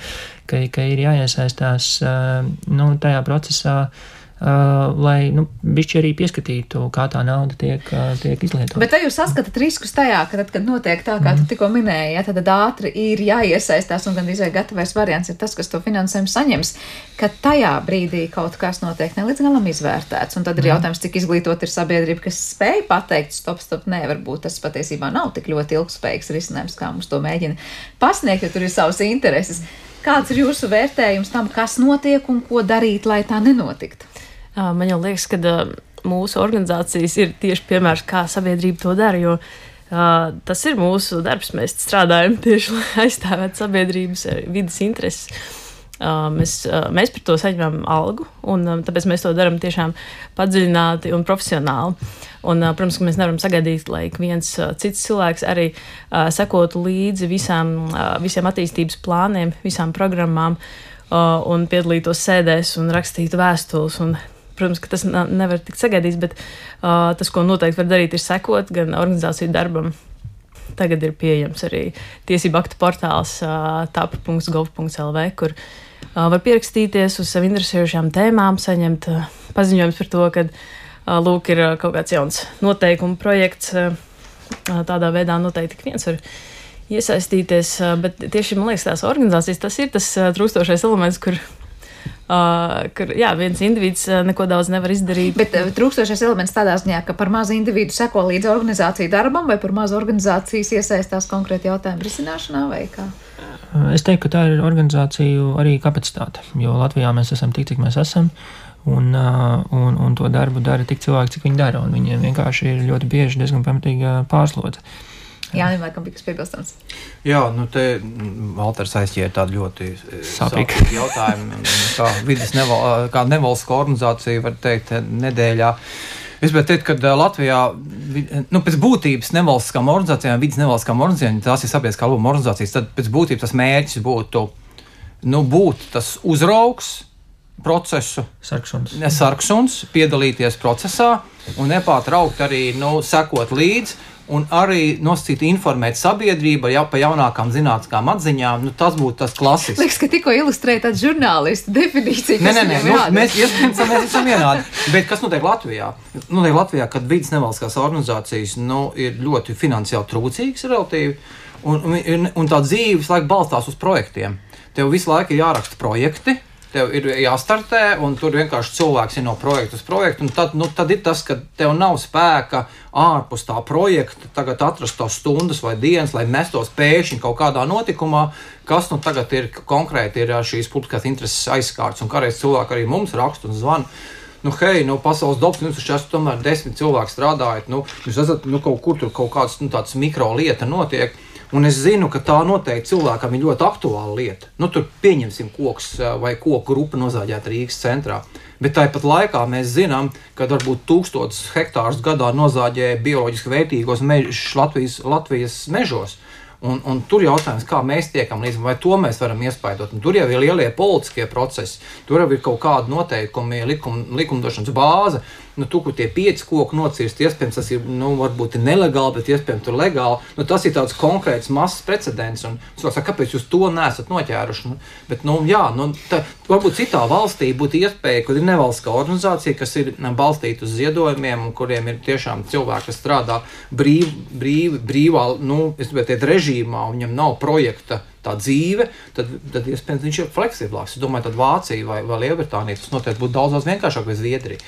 ka, ka ir jāiesaistās uh, nu, tajā procesā. Uh, Uh, lai nu, bišķi arī pieskatītu, kā tā nauda tiek, uh, tiek izlietota. Bet vai jūs saskatāt riskus tajā, ka tad, kad notiek tā, kā mm. tu mhm. tikko minēji, ja, tad ātri ir jāiesaistās un gan izvēl gatavais variants ir tas, kas to finansējumu saņems, ka tajā brīdī kaut kas notiek ne līdz galam izvērtēts. Un tad ir mm. jautājums, cik izglītot ir sabiedrība, kas spēj pateikt, stop, stop, nē, varbūt tas patiesībā nav tik ļoti ilgspējīgs risinājums, kā mums to mēģina pasniegt, jo tur ir savas intereses. Kāds ir jūsu vērtējums tam, kas notiek un ko darīt, lai tā nenotiktu? Man jau liekas, ka mūsu organizācijas ir tieši piemērs, kā sabiedrība to dara. Jo Uh, tas ir mūsu darbs. Mēs strādājam tieši lai aizstāvētu sabiedrības vidas intereses. Uh, mēs, uh, mēs par to saņemam algu, un um, tāpēc mēs to darām tiešām padziļināti un profesionāli. Un, uh, protams, ka mēs nevaram sagaidīt, lai viens uh, cits cilvēks arī uh, sekotu līdzi visām, uh, visiem attīstības plāniem, visām programmām. uh, un piedalītos sēdēs un rakstītu vēstules. Un, protams, ka tas nevar tikt sagaidīts, bet uh, tas, ko noteikti var darīt, ir sekot gan organizāciju darbam. Tagad ir pieejams arī tiesību aktu portāls uh, tap.gov.lv, kur uh, var pierakstīties uz sev interesējušām tēmām, saņemt uh, paziņojums par to, ka uh, lūk, ir uh, kaut kāds jauns noteikumu projekts. Uh, tādā veidā noteikti ik viens var iesaistīties. Bet tieši man liekas, tās organizācijas tas ir tas trūkstošais elements, kur Uh, kur jā, viens indivīds uh, neko daudz nevar izdarīt. Bet uh, trūkstošais elements tādā ziņā, ka par mazu individu seko līdz organizāciju darbam, vai par mazu organizācijas iesaistās konkrēti jautājumu risināšanā, vai kā? Es teiktu, ka tā ir organizāciju arī kapacitāte, jo Latvijā mēs esam tik, cik mēs esam. Un, un, un to darbu dara tik cilvēki, cik viņi dara. Viņiem vienkārši ir ļoti bieži diezgan pamatīga pārslodze. Jā, Nīlēkam bija kas piebilstams. Jā, nu te Valters aizķēra tādu ļoti sāpīgu jautājumu. Kā vidas neval, kā nevalstiska organizācija, var teikt, nedēļā. Es gribētu teikt, ka Latvijā, nu, pēc būtības nevalstiskām organizācijām, vidas nevalstiskām organizācijām, tās ir sabiedriskā loma organizācijas, tad pēc būtības tas mērķis būtu nu, būt tas uzraugs, procesu, sarksuns. sarksuns piedalīties procesā un nepārtraukt arī nu, sekot līdzi. Un arī nosacīt, informēt sabiedrību jau par jaunākām zinātniskām atziņām. Nu, tas būtu tas klasisks. Liekas, ka tikko ilustrēja tādu žurnālistu definīciju. Nē, nē, nē nu, mēs iespējams esam vienādi. Bet kas notiek Latvijā? Notiek Latvijā, kad vidas nevalstiskās organizācijas nu, ir ļoti finansiāli trūcīgas relatīvi. Un, un, un tā dzīve visu laiku balstās uz projektiem. Tev visu laiku ir jāraksta projekti, Tev ir jāstartē, un tur vienkārši cilvēks ir no projekta uz projektu. Tad, nu, tad ir tas, ka tev nav spēka ārpus tā projekta tagad atrast tos stundas vai dienas, lai mestos pēkšņi kaut kādā notikumā, kas nu tagad ir konkrēti ir šīs publiskās intereses aizskārts. Un kādreiz cilvēki arī mums raksta un zvana nu, hei, nu, pasaules dabas jums ir tomēr desmit cilvēki strādājot. Nu, jūs esat nu, kaut kur tur kaut kāds nu, mikro lieta notiek. Un es zinu, ka tā noteikti cilvēkam ir ļoti aktuāla lieta. Nu, tur pieņemsim koks vai koku grupu nozāģēt Rīgas centrā. Bet tāpat laikā mēs zinām, ka varbūt tūkstotis hektārus gadā nozāģē bioloģiski vērtīgos mežus Latvijas, Latvijas mežos. Un, un tur ir jautājums, kā mēs tiekam līdzi, vai to mēs varam iespaidot. Un tur jau ir lielie politiskie procesi, tur jau ir kaut kāda noteikumi, likum, likumdošanas bāze. Nu, tur, kur tie pieci koki nocirst, iespējams, tas ir nu, varbūt ir nelegāli, bet iespējams tur legāli. Nu, tas ir tāds konkrēts mazs precedents. Un cilvēks saka, kāpēc jūs to nesat noķēruši? Nu, bet, nu, jā, nu, tā, varbūt citā valstī būtu iespēja, kur ir nevalstiskā organizācija, kas ir balstīta uz ziedojumiem, un kuriem ir tiešām cilvēki, kas strādā brīv, brīv, brīvā, nu, es gribētu teikt, režīmā, un viņam nav projekta tā dzīve, tad, tad iespējams viņš ir fleksiblāks. Es domāju, ka Vācija vai, vai Lielbritānija tas noteikti būtu daudz, daudz vienkāršāk vai Zviedrija.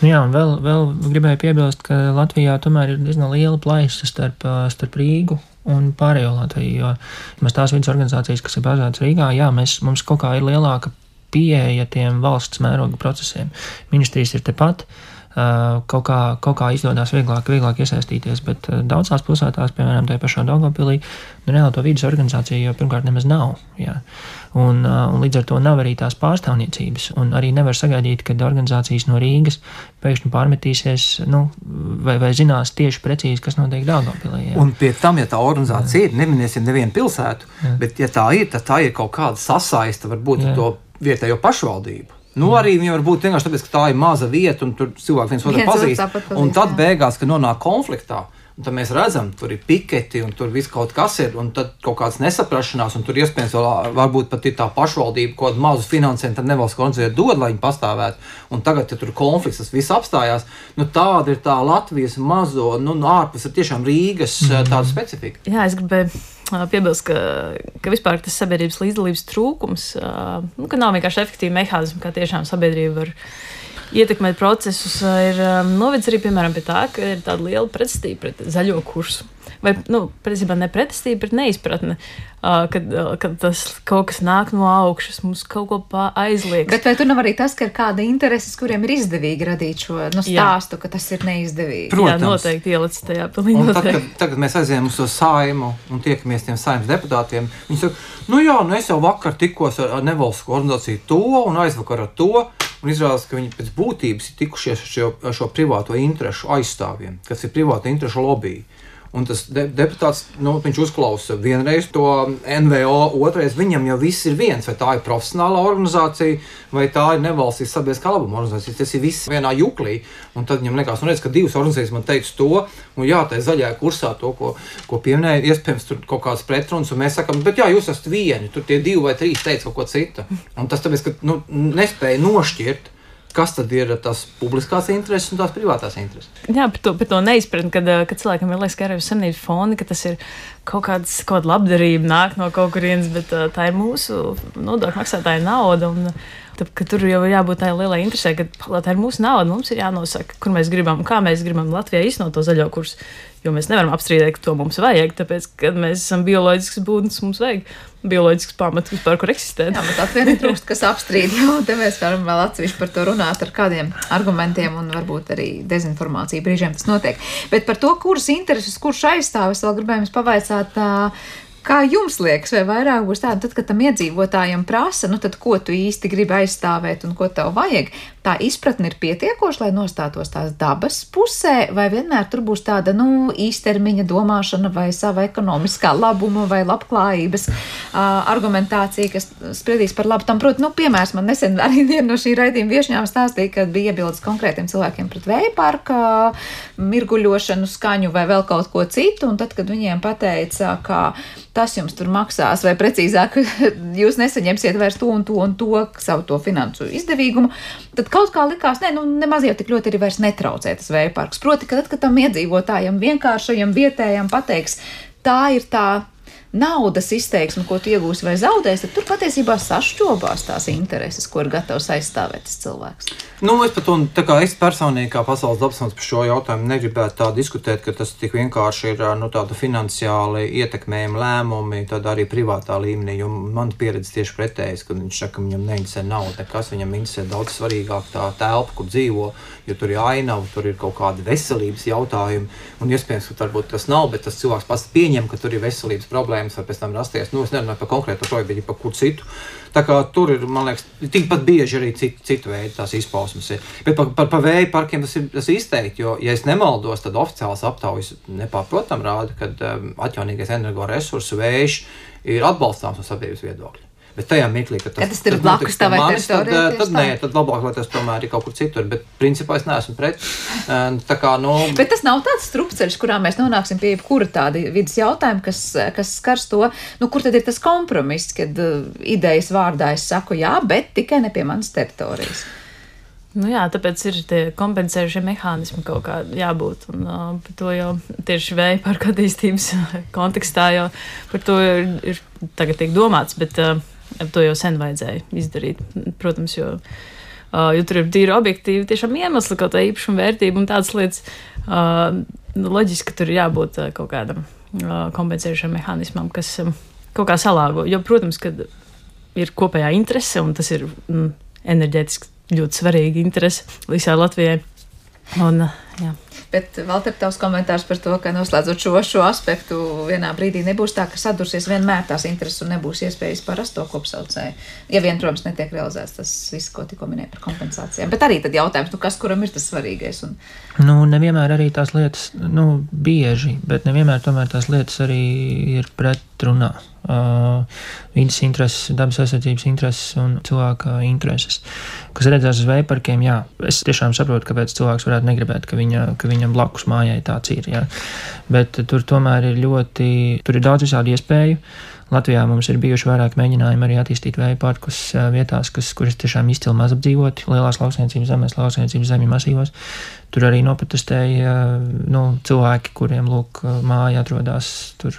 Nu jā, un vēl, vēl gribēju piebilst, ka Latvijā tomēr ir diezgan liela plaisa starp, starp Rīgu un pārējo Latviju. Jo mēs tās vidas organizācijas, kas ir bazētas Rīgā, jā, mēs, mums kaut kā ir lielāka pieeja tiem valsts mēroga procesiem. Ministrijas ir tepat. Uh, kaut kā, kaut kā izdodas vieglāk, vieglāk iesaistīties. Bet daudzās pilsētās, piemēram, tajā pašā Dārgopilī, nu, reāli to vidas organizācija jau pirmkārt nemaz nav. Jā. Un, un līdz ar to nav arī tās pārstāvniecības. Un arī nevar sagaidīt, ka organizācijas no Rīgas pēkšņi pārmetīsies nu, vai, vai zinās tieši precīzi, kas notiek Dārgopilī. Jā. Un pie tam, ja tā organizācija jā. ir, neminēsim nevienu pilsētu, jā. bet ja tā ir, tad tā ir kaut kāda sasaiste varbūt ar to vietējo pašvaldību. Nu, arī viņi var būt vienkārši tāpēc, ka tā ir maza vieta un tur cilvēki viens otru pazīst. Un tad beigās, kad nonāk konfliktā, tad mēs redzam, tur ir piketi un tur viss kaut kas ir, un tad kaut kādas nesaprašanās, un tur iespējams vēl varbūt pat ir tā pašvaldība, ko mazu finansējumu tad nevalsts organizācija dod, lai viņi pastāvētu. Un tagad, ja tur konflikts, tas viss apstājās. Nu, tāda ir tā Latvijas mazo, nu, ārpus ir tiešām Rīgas mm tāda specifika. Jā, es gribēju piebilst, ka, ka vispār tas sabiedrības līdzdalības trūkums, nu, ka nav vienkārši efektīvi mehānismi, kā tiešām sabiedrība var ietekmēt procesus, ir novedis arī piemēram pie tā, ka ir tāda liela pretestība pret zaļo kursu vai nu, patiesībā ne pretestība, bet neizpratne, uh, kad, uh, kad tas kaut kas nāk no augšas, mums kaut ko aizliek. Bet vai tur nav arī tas, ka ir kāda intereses, kuriem ir izdevīgi radīt šo nu, stāstu, Jā. ka tas ir neizdevīgi? Protams. Jā, noteikti ielicis tajā pilnīgi. Tagad, kad, tagad mēs aizējām uz to saimu un tiekamies tiem saimnes deputātiem. Viņi saka, nu jā, nu es jau vakar tikos ar, ar nevalstisko organizāciju to un aizvakar ar to. Un izrādās, ka viņi pēc būtības ir tikušies ar šo, ar šo privāto interesu aizstāvjiem, kas ir privāta interesu lobby. Un tas de deputāts, nu, viņš uzklausa vienreiz to NVO, otrreiz viņam jau viss ir viens. Vai tā ir profesionāla organizācija, vai tā ir nevalstiska sabiedriskā labuma organizācija. Tas ir viss vienā juklī. Un tad viņam liekas, nu, redz, ka divas organizācijas man teiks to, un jā, tā ir zaļajā kursā to, ko, ko pieminēja. Iespējams, tur kaut kāds pretruns, un mēs sakām, bet jā, jūs esat vieni, tur tie divi vai trīs teica kaut ko citu. Un tas tāpēc, ka nu, nespēja nošķirt kas tad ir tas publiskās intereses un tās privātās intereses. Jā, par to, par to neizpratni, kad, eh, kad cilvēkam ir liekas, ka arī senības foni, ka tas ir kaut kāds, kaut kāda labdarība nāk no kaut kurienes, bet uh, tā ir mūsu nodokļu maksātāja nauda. Un, Tad, tur jau ir jābūt tādai lielai interesē, ka tā ir mūsu nauda. Mums ir jānosaka, kur mēs gribam, kā mēs gribam Latvijā iznot to zaļo kursu. Jo mēs nevaram apstrīdēt, ka to mums vajag, tāpēc, ka mēs esam bioloģisks būtnes, mums vajag bioloģisks pamats vispār, kur eksistēt. Jā, bet Latvijā netrūkst, kas apstrīd, jo te mēs varam vēl atsevišķi par to runāt ar kādiem argumentiem un varbūt arī dezinformāciju brīžiem tas notiek. Bet par to, kuras intereses, kurš aizstāv, es vēl gribēju jums pavaicāt. Kā jums liekas, vai vairāk būs tāda, tad, kad tam iedzīvotājiem prasa, nu tad ko tu īsti gribi aizstāvēt un ko tev vajag? Tā izpratne ir pietiekoša, lai nostātos tās dabas pusē, vai vienmēr tur būs tāda, nu, īstermiņa domāšana vai sava ekonomiskā labuma vai labklājības uh, argumentācija, kas spriedīs par labu tam. Protams, nu, piemērs man nesen arī viena no šī raidījuma viešņām stāstīja, ka bija iebildes konkrētiem cilvēkiem pret vēja parka mirguļošanu, skaņu vai vēl kaut ko citu, un tad, kad viņiem pateica, ka tas jums tur maksās, vai precīzāk, jūs nesaņemsiet vairs to un to un to savu to finansu izdevīgumu, tad kaut kā likās, ne, nu, nemaz jau tik ļoti arī vairs netraucē tas vēja parks. Proti, ka tad, kad tam iedzīvotājam vienkāršajam vietējam pateiks, tā ir tā naudas izteiksme, ko tu iegūsi vai zaudēsi, tad tur patiesībā sašķobās tās intereses, ko ir gatavs aizstāvēt tas cilvēks. Nu, es pat un, tā kā es personīgi, kā pasaules dabasons par šo jautājumu, negribētu tā diskutēt, ka tas tik vienkārši ir nu, tāda finansiāli ietekmējama lēmumi, tad arī privātā līmenī, jo man pieredze tieši pretējas, kad viņš saka, ka viņam neinteresē nauda, nekas viņam interesē daudz svarīgāk tā telpa, kur dzīvo, jo tur ir ainava, tur ir kaut kādi veselības jautājumi, un iespējams, ka varbūt tas nav, bet tas cilvēks pats pieņem, ka tur ir veselības problēma problēmas var pēc tam rasties. Nu, es nerunāju par konkrētu projektu, bet par kur citu. Tā kā tur ir, man liekas, tikpat bieži arī citu, citu veidu tās izpausmes. Ir. Bet par, par, par vēja parkiem tas ir, tas izteikti, jo, ja es nemaldos, tad oficiāls aptaujas nepārprotam rāda, ka um, atjaunīgais energoresursu vējš ir atbalstāms no sabiedrības viedokļa. Bet tajā mirklī, kad tas, ja tas ir blakus tam manis, tad, tad, tad, nē, tad labāk, lai tas tomēr ir kaut kur citur. Bet, principā, es neesmu pret. Tā kā, nu... Bet tas nav tāds strupceļš, kurā mēs nonāksim pie jebkura tāda vidas jautājuma, kas, kas skars to, nu, kur tad ir tas kompromiss, kad uh, idejas vārdā es saku jā, bet tikai ne pie manas teritorijas. Nu jā, tāpēc ir tie kompensējušie mehānismi kaut kādi jābūt. Un, uh, par to jau tieši vēja parka attīstības kontekstā jau par to ir, ir tagad tiek domāts. Bet, uh, To jau sen vajadzēja izdarīt. Protams, jo, uh, jo tur ir tīri objektīvi tiešām iemesli, kaut kā īpašuma vērtība un tādas lietas. Uh, loģiski, ka tur ir jābūt uh, kaut kādam uh, kompensējušam mehānismam, kas um, kaut kā salāgo. Jo, protams, ka ir kopējā interese, un tas ir mm, enerģētiski ļoti svarīga interese visai Latvijai. Un, uh, jā. Bet vēl te tavs komentārs par to, ka noslēdzot šo, šo aspektu, vienā brīdī nebūs tā, ka sadursies vienmēr tās intereses un nebūs iespējas parast to kopsaucēju. Ja vien, protams, netiek realizēts tas viss, ko tikko minēja par kompensācijām. Bet arī tad jautājums, nu, kas kuram ir tas svarīgais? Un... Nu, nevienmēr arī tās lietas, nu, bieži, bet nevienmēr tomēr tās lietas arī ir pretrunā. Uh, vidas intereses, dabas aizsardzības intereses un cilvēka intereses. Kas redzēs uz veiparkiem, jā, es tiešām saprotu, kāpēc cilvēks varētu negribēt, ka, viņa, ka viņam blakus mājai tāds ir. Jā. Bet tur tomēr ir ļoti, tur ir daudz visādi iespēju. Latvijā mums ir bijuši vairāk mēģinājumi arī attīstīt vēja parkus vietās, kas, kuras tiešām izcili maz apdzīvoti, lielās lauksainicības zemēs, lauksainicības zemju masīvos. Tur arī nopatustēja nu, cilvēki, kuriem lūk, māja atrodas tur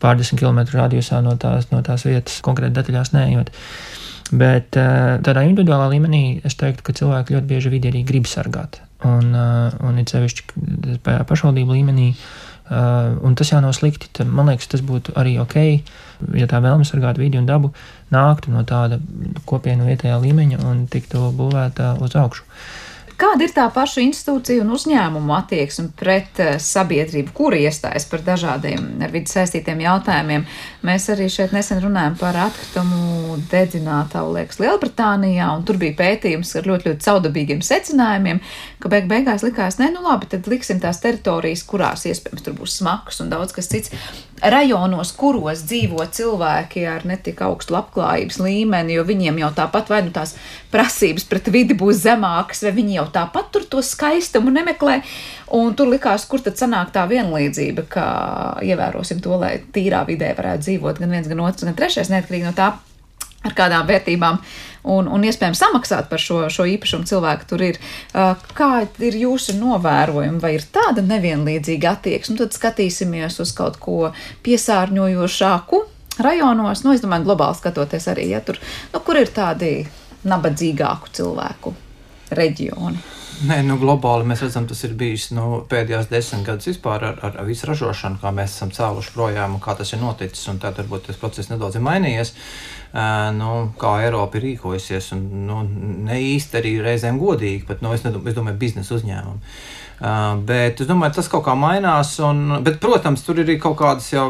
pārdesmit km radiusā no tās, no tās vietas, konkrēti detaļās neejot. Bet eh, tādā individuālā līmenī es teiktu, ka cilvēki ļoti bieži vidi arī grib sargāt. Un, eh, un it sevišķi pašvaldību līmenī, eh, un tas jau nav slikti. Man liekas, tas būtu arī ok, ja tā vēlme sargāt vidi un dabu nāktu no tāda kopienu vietējā līmeņa un tiktu būvēta uz augšu. Kāda ir tā paša institūcija un uzņēmumu attieksme pret uh, sabiedrību, kura iestājas par dažādiem ar vidi saistītiem jautājumiem? Mēs arī šeit nesen runājam par atkritumu dedzinātāju, liekas, Lielbritānijā, un tur bija pētījums ar ļoti, ļoti caudabīgiem secinājumiem, ka beig beigās likās, ne, nu labi, tad liksim tās teritorijas, kurās iespējams tur būs smags un daudz kas cits. Rajonos, kuros dzīvo cilvēki ar netik augstu labklājības līmeni, jo viņiem jau tāpat vai nu tās prasības pret vidi būs zemākas, vai viņi jau tāpat tur to skaistumu nemeklē. Un tur likās, kur tad sanāk tā vienlīdzība, ka ievērosim to, lai tīrā vidē varētu dzīvot gan viens, gan otrs, gan trešais, neatkarīgi no tā, ar kādām vērtībām un, un iespējams samaksāt par šo, šo īpašumu cilvēku tur ir. Kā ir jūsu novērojumi, vai ir tāda nevienlīdzīga attieksme? Tad skatīsimies uz kaut ko piesārņojošāku rajonos, nu, es domāju, globāli skatoties arī, ja tur, nu, kur ir tādi nabadzīgāku cilvēku reģioni. Nē, nu, globāli mēs redzam, tas ir bijis nu, pēdējās desmit gadus vispār ar, ar, visu ražošanu, kā mēs esam cēluši projām un kā tas ir noticis. Tad varbūt tas process nedaudz ir mainījies. Uh, nu, kā Eiropa ir rīkojusies, un nu, ne īsti arī reizēm godīgi, bet nu, es, nedomāju, es domāju, biznesa uzņēmumu. Uh, bet es domāju, tas kaut kā mainās. Un, bet, protams, tur ir arī kaut kādas jau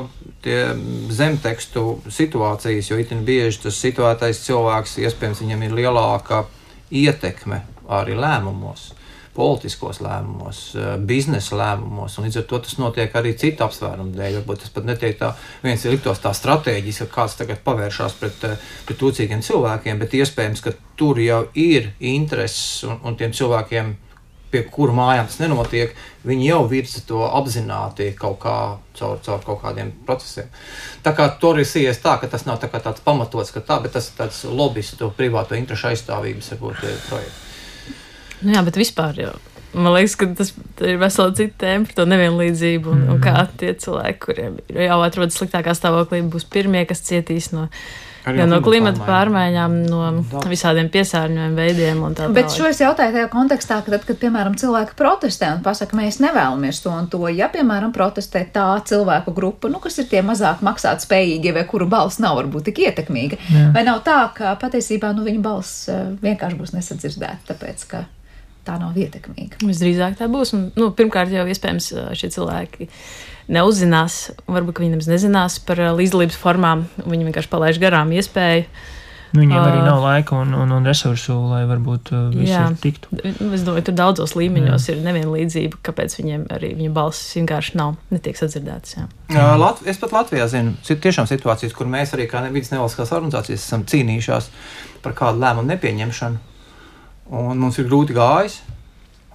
zemtekstu situācijas, jo itin bieži tas situētais cilvēks, iespējams, viņam ir lielāka ietekme arī lēmumos politiskos lēmumos, eh, biznesa lēmumos. Līdz ar to tas notiek arī citu apsvērumu dēļ. Varbūt tas pat netiek tā, viens ir liktos tā strateģiski, ka kāds tagad pavēršās pret, eh, pret trūcīgiem cilvēkiem, bet iespējams, ka tur jau ir intereses un, un tiem cilvēkiem. Pie kuru mājām tas nenotiek, viņi jau virza to apzināti kaut kā caur, caur kaut kādiem procesiem. Tā kā tur ir ies tā, ka tas nav tā tāds pamatots, ka tā, bet tas ir tāds lobbyistu privāto interešu aizstāvības varbūt eh, projekts. Nu, jā, bet vispār jau. Man liekas, ka tas ir vesela cita tēma par to nevienlīdzību un, mm. un kā tie cilvēki, kuriem jau atrodas sliktākā stāvoklī, būs pirmie, kas cietīs no, Arī no klimata pārmaiņām, no da. visādiem piesārņojuma veidiem. Tā Bet šo es jautāju tajā kontekstā, ka tad, kad, piemēram, cilvēki protestē un pasaka, mēs nevēlamies to un to, ja, piemēram, protestē tā cilvēku grupa, nu, kas ir tie mazāk maksāt spējīgie vai kuru balss nav varbūt tik ietekmīga, Jā. vai nav tā, ka patiesībā, nu, viņu balss eh, vienkārši būs nesadzirdēta, tāpēc, ka tā nav ietekmīga. Visdrīzāk tā būs. Un, nu, pirmkārt, jau iespējams šie cilvēki neuzzinās, varbūt viņi nemaz nezinās par līdzdalības formām. Viņi vienkārši palaiž garām iespēju. Nu, viņiem arī nav laika un, un, un resursu, lai varbūt visur tiktu. Es domāju, tur daudzos līmeņos jā. ir nevienlīdzība, kāpēc viņiem arī viņa balss vienkārši nav, netiek sadzirdētas. Jā. Jā, Lat es pat Latvijā zinu, ir tiešām situācijas, kur mēs arī kā nevidas nevalstiskās organizācijas esam cīnījušās par kādu lēmumu nepieņemšanu un mums ir grūti gājis.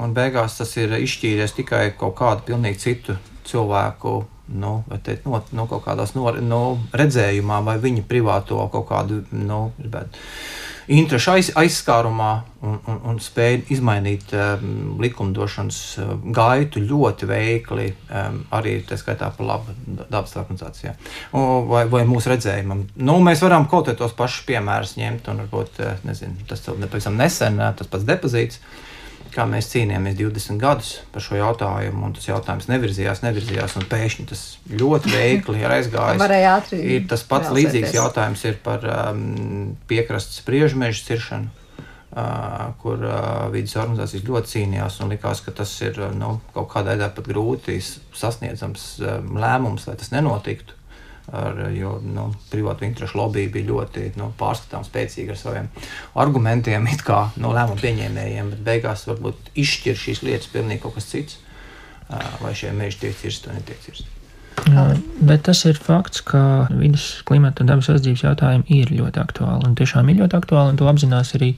Un beigās tas ir izšķīries tikai kaut kādu pilnīgi citu cilvēku nu, teikt, no, no kaut kādas no, no redzējumā, vai viņa privāto kaut kādu nu, bet, interešu aiz, aizskārumā un, un, un spēja izmainīt um, likumdošanas uh, gaitu ļoti veikli, um, arī tā skaitā par labu dabas organizācijā. Vai, vai mūsu redzējumam. Nu, mēs varam kaut kādos tos pašus piemērus ņemt, un varbūt uh, nezinu, tas ir nepavisam nesen, uh, tas pats depozīts. Kā mēs cīnījāmies 20 gadus par šo jautājumu, un tas jautājums nevirzījās, nevirzījās, un pēkšņi tas ļoti veikli ir aizgājis. Ir tas pats realizēties. līdzīgs jautājums ir par um, piekrastes spriežmežu ciršanu. Uh, kur uh, vidas organizācijas ļoti cīnījās un likās, ka tas ir nu, kaut kādā veidā pat grūti sasniedzams um, lēmums, lai tas nenotiktu ar, jo nu, privātu interešu lobby bija ļoti nu, pārskatāms, spēcīgi ar saviem argumentiem, kā no lēmumu pieņēmējiem, bet beigās varbūt izšķir šīs lietas pilnīgi kaut kas cits, vai šie meži tiek cirsti vai netiek cirsti. Jā, bet tas ir fakts, ka vidas, klimata un dabas aizsardzības jautājumi ir ļoti aktuāli. Un tiešām ir ļoti aktuāli, un to apzinās arī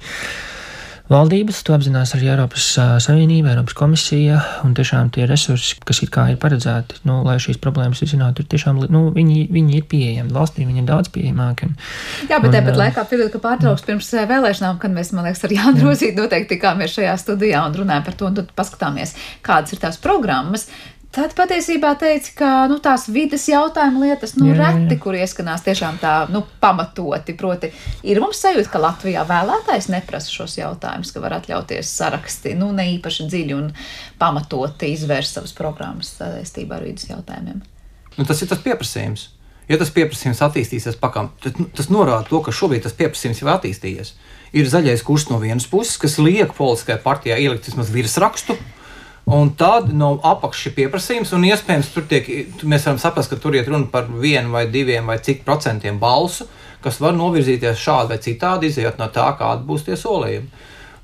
valdības, to apzinās arī Eiropas Savienība, Eiropas komisija un tiešām tie resursi, kas ir kā ir paredzēti, nu, lai šīs problēmas risinātu, ir tiešām, nu, viņi, viņi ir pieejami. Valstī viņi ir daudz pieejamāki. Un, Jā, bet tāpat laikā, pieļaut, ka pārtrauks pirms vēlēšanām, kad mēs, man liekas, ar Jānu Rozīti noteikti tikāmies šajā studijā un runājam par to, un tad paskatāmies, kādas ir tās programmas. Tad patiesībā teica, ka nu, tās vidas jautājuma lietas nu, jā, reti, jā. kur ieskanās tiešām tā nu, pamatoti. Proti, ir mums sajūta, ka Latvijā vēlētājs neprasa šos jautājumus, ka var atļauties saraksti nu, ne īpaši dziļi un pamatoti izvērst savas programmas saistībā ar vidas jautājumiem. Nu, tas ir tas pieprasījums. Ja tas pieprasījums attīstīsies pakām, tad nu, tas norāda to, ka šobrīd tas pieprasījums jau attīstījies. Ir zaļais kurs no vienas puses, kas liek politiskajai partijai ielikt vismaz virsrakstu, Un tad no apakšas ir pieprasījums, un iespējams tur tiek, mēs varam saprast, ka tur iet runa par vienu vai diviem vai cik procentiem balsu, kas var novirzīties šādi vai citādi, izējot no tā, kāda būs tie solījumi.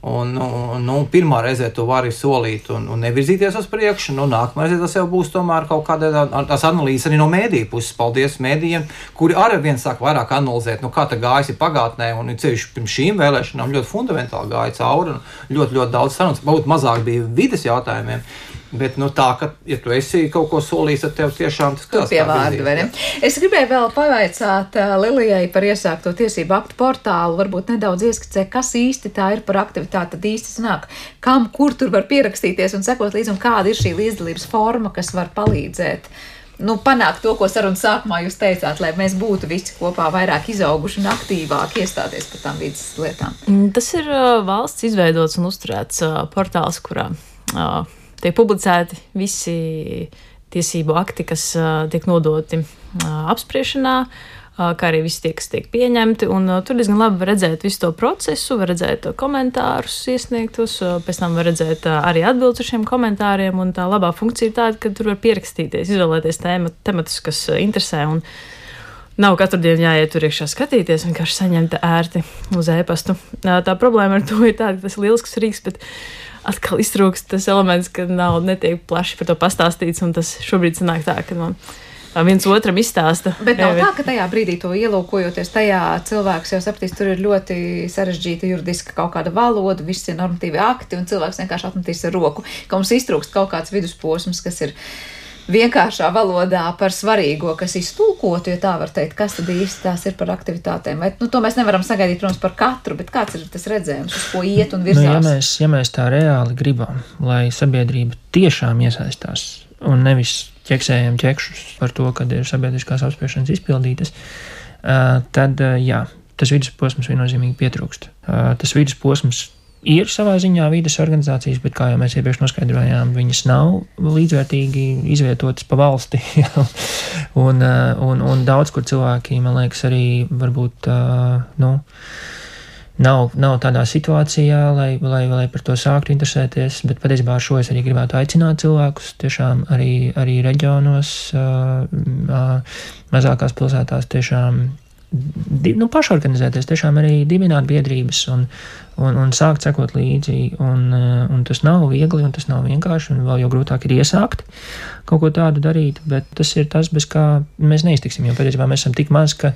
Un, un, nu, pirmā reize tu vari solīt un, un nevirzīties uz priekšu, nu, nākamā reize tas jau būs tomēr kaut kāda tās analīzes arī no mēdīju puses. Paldies mēdījiem, kuri arī vien sāk vairāk analizēt, nu, kā tā gājas pagātnē, un ceļš pirms šīm vēlēšanām ļoti fundamentāli gāja cauri, un ļoti, ļoti daudz sarunas, varbūt mazāk bija vides jautājumiem. Bet nu, tā, ka, ja tu esi kaut ko solījis, tad tev tiešām tas ir pie vārda. Es gribēju vēl pavaicāt uh, Lilijai par iesākto tiesību aktu portālu, varbūt nedaudz ieskicē, kas īsti tā ir par aktivitāti, tad īsti sanāk, kam, kur tur var pierakstīties un sekot līdzi, un kāda ir šī līdzdalības forma, kas var palīdzēt. Nu, panākt to, ko sarunas sākumā jūs teicāt, lai mēs būtu visi kopā vairāk izauguši un aktīvāk iestāties par tām vidas lietām. Mm, tas ir uh, valsts izveidots un uzturēts uh, portāls, kurā uh, tiek publicēti visi tiesību akti, kas uh, tiek nodoti uh, apspriešanā. Uh, kā arī visi tie, kas tiek pieņemti. Un, uh, tur diezgan labi var redzēt visu to procesu, var redzēt komentārus iesniegtus, uh, pēc tam var redzēt uh, arī atbildus uz šiem komentāriem. Un tā labā funkcija ir tāda, ka tur var pierakstīties, izvēlēties tēma, tematus, kas uh, interesē. Un, Nav katru dienu jāiet tur iekšā skatīties, vienkārši saņemt ērti uz e-pastu. Uh, tā problēma ar to ir tāda, ka tas ir lielisks rīks, bet atkal iztrūkst tas elements, ka nav netiek plaši par to pastāstīts, un tas šobrīd sanāk tā, ka man. Viens otram izstāsta. Bet nav tā, ka tajā brīdī to ielūkojoties, tajā cilvēks jau sapratīs, tur ir ļoti sarežģīta juridiska kaut kāda valoda, viss ir normatīvi akti, un cilvēks vienkārši atmetīs ar roku, ka mums iztrūkst kaut kāds vidusposms, kas ir vienkāršā valodā par svarīgo, kas iztulkotu, ja tā var teikt, kas tad īsti tās ir par aktivitātēm. Vai, nu, to mēs nevaram sagaidīt, protams, par katru, bet kāds ir tas redzējums, uz ko iet un virzās? Nu, ja, mēs, ja mēs tā reāli gribam, lai sabiedrība tiešām iesaistās un nevis ķeksējam ķekšus par to, kad ir sabiedriskās apspriešanas izpildītas, tad jā, tas vidusposms viennozīmīgi pietrūkst. Tas vidusposms ir savā ziņā vides organizācijas, bet, kā jau mēs iepriekš noskaidrojām, viņas nav līdzvērtīgi izvietotas pa valsti. un, eh, un, un daudz kur cilvēki, man liekas, arī varbūt. Eh, nu, Nav, nav tādā situācijā, lai, lai, lai par to sāktu interesēties, bet patiesībā ar šo es arī gribētu aicināt cilvēkus tiešām arī, arī reģionos, uh, mazākās pilsētās, tiešām nu, pašorganizēties, tiešām arī dibināt biedrības un, un, un sākt sekot līdzi. Un, eh, un tas nav viegli, un tas nav vienkārši, un vēl jau grūtāk ir iesākt kaut ko tādu darīt, bet tas ir tas, bez kā mēs neiztiksim, jo patiesībā mēs esam tik maz, ka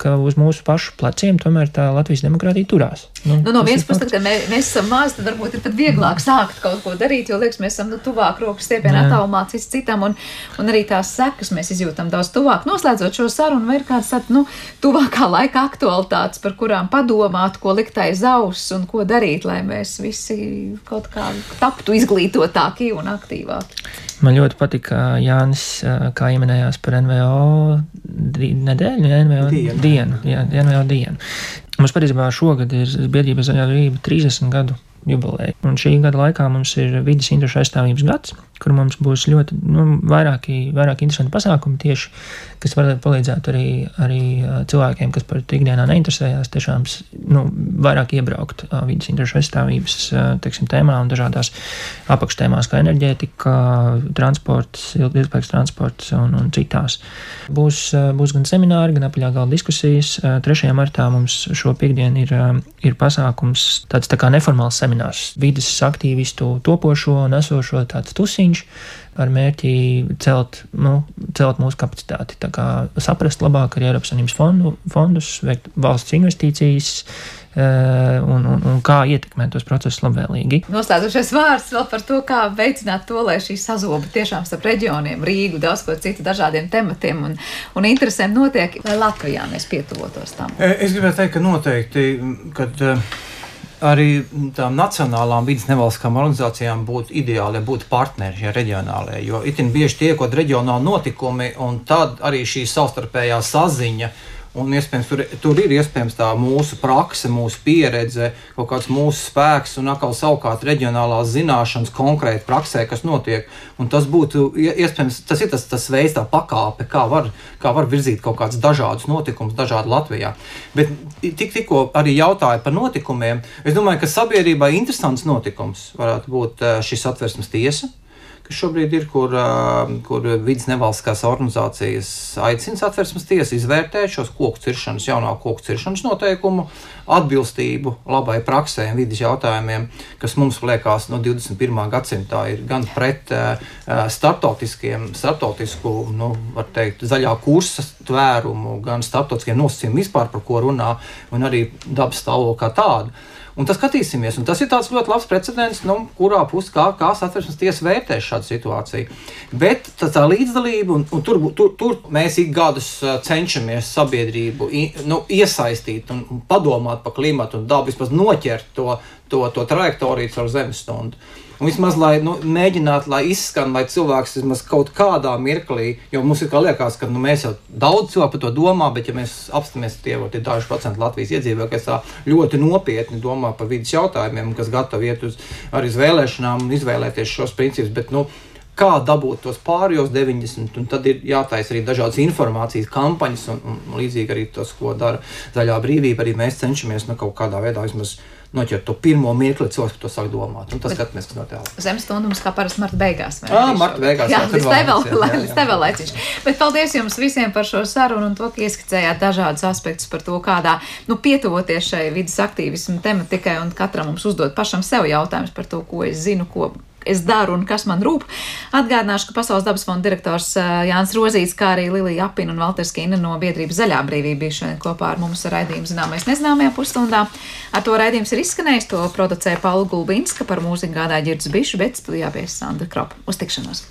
ka uz mūsu pašu pleciem tomēr tā Latvijas demokrātija turās. Nu, nu, no vienas puses, kad mēs, mēs esam mazi, tad varbūt ir pat vieglāk sākt kaut ko darīt, jo liekas, mēs esam nu, tuvāk rokas stiepienā attālumā cits citam, un, un arī tās sekas mēs izjūtam daudz tuvāk. Noslēdzot šo sarunu, vai ir kāds tāds, nu, tuvākā laika aktualitātes, par kurām padomāt, ko likt aiz auss un ko darīt, lai mēs visi kaut kā taptu izglītotāki un aktīvāki. Man ļoti patika Jānis, kā ieminējās par NVO nedēļu, ja NVO dienu. dienu, jā, NVO dienu. Mums patiesībā šogad ir biedrība zaļā brīva 30 gadu jubileja. Un šī gada laikā mums ir vidas interešu aizstāvības gads, kur mums būs ļoti nu, vairāki, vairāki interesanti pasākumi tieši, kas var palīdzēt arī, arī cilvēkiem, kas par ikdienā neinteresējās, tiešām nu, vairāk iebraukt vidas interešu aizstāvības teiksim, tēmā un dažādās apakštēmās kā enerģētika, transports, ilgspējīgs transports un, un citās. Būs, būs gan semināri, gan apaļā galda diskusijas. 3. martā mums šo piekdienu ir, ir pasākums, tāds tā kā neformāls seminārs, vidas aktīvistu topošo un esošo tāds tusiņš ar mērķi celt, nu, celt mūsu kapacitāti, saprast labāk arī Eiropas Savienības fondu, fondus, veikt valsts investīcijas, Eh, un, un, un kā ietekmēt tos procesus labvēlīgi. Noslēdzošais vārds vēl par to, kā veicināt to, lai šī sazoba tiešām starp reģioniem, Rīgu, daudz ko citu dažādiem tematiem un, un interesēm notiek, lai Latvijā mēs pietuvotos tam. Eh, es gribētu teikt, ka noteikti, kad uh, arī tām nacionālām vidas nevalstiskām organizācijām būtu ideāli, ja būtu partneri šie reģionālie, jo itin bieži tiekot reģionāli notikumi un tad arī šī savstarpējā saziņa Un iespējams, tur, tur ir iespējams tā mūsu prakse, mūsu pieredze, kaut kāds mūsu spēks un atkal savukārt reģionālās zināšanas konkrēti praksē, kas notiek. Un tas būtu iespējams, tas ir tas, tas veids, tā pakāpe, kā var, kā var virzīt kaut kādus dažādus notikumus dažādi Latvijā. Bet tik, tikko arī jautāja par notikumiem. Es domāju, ka sabiedrībai interesants notikums varētu būt eh, šis atversmes tiesa kas šobrīd ir, kur, kur vidas nevalstiskās organizācijas aicina satversmes tiesu izvērtēt šos koku ciršanas, jaunā koku ciršanas noteikumu atbilstību labai praksē un vidas jautājumiem, kas mums liekas no 21. gadsimtā ir gan pret startautiskiem, startautisku, nu, var teikt, zaļā kursa tvērumu, gan startautiskiem nosacījumiem vispār, par ko runā, un arī dabas stāvokli kā tādu. Un tas skatīsimies, un tas ir tāds ļoti labs precedents, nu, kurā pusē kā, kā satversmes tiesa vērtē šādu situāciju. Bet tā, tā līdzdalība, un, un tur, tur, tur mēs ik gadus cenšamies sabiedrību nu, iesaistīt un, un padomāt par klimatu un dabu, vismaz noķert to, to, to trajektoriju caur zemes stundu. Un vismaz, lai nu, mēģinātu, lai izskan, lai cilvēks vismaz kaut kādā mirklī, jo mums ir kā liekas, ka nu, mēs jau daudz cilvēku par to domā, bet ja mēs apstāmies tie, tie daži procenti Latvijas iedzīvotāji, kas tā ļoti nopietni domā par vidas jautājumiem kas gatavi iet uz, arī uz vēlēšanām un izvēlēties šos principus. Bet, nu, kā dabūt tos pārējos 90, un tad ir jātaisa arī dažādas informācijas kampaņas, un, un līdzīgi arī tas, ko dara Zaļā brīvība. Arī mēs cenšamies nu, kaut kādā veidā vismaz noķert to pirmo mirkli, cilvēks par to sāk domāt. Un tas skatāmies, kas notiek. Zemes stundu mums kā parasti marta beigās. Jā, marta beigās. Jā, līdz te vēl, vēl laiciņš. Bet paldies jums visiem par šo sarunu un to, ka ieskicējāt dažādus aspektus par to, kādā, nu, pietuvoties šai vidas aktīvismu tematikai un katram mums uzdot pašam sev jautājumus par to, ko es zinu, ko es daru un kas man rūp. Atgādināšu, ka Pasaules dabas fonda direktors Jānis Rozīts, kā arī Lilija Apina un Valters Kīna no biedrības Zaļā brīvība bija šodien kopā ar mums raidījumu zināmais nezināmajā pusstundā. Ar to raidījums ir izskanējis, to producēja Paula Gulbinska par mūziku gādāja ģirds bišu, bet studijā bija Sandra Kropa. Uz tikšanos!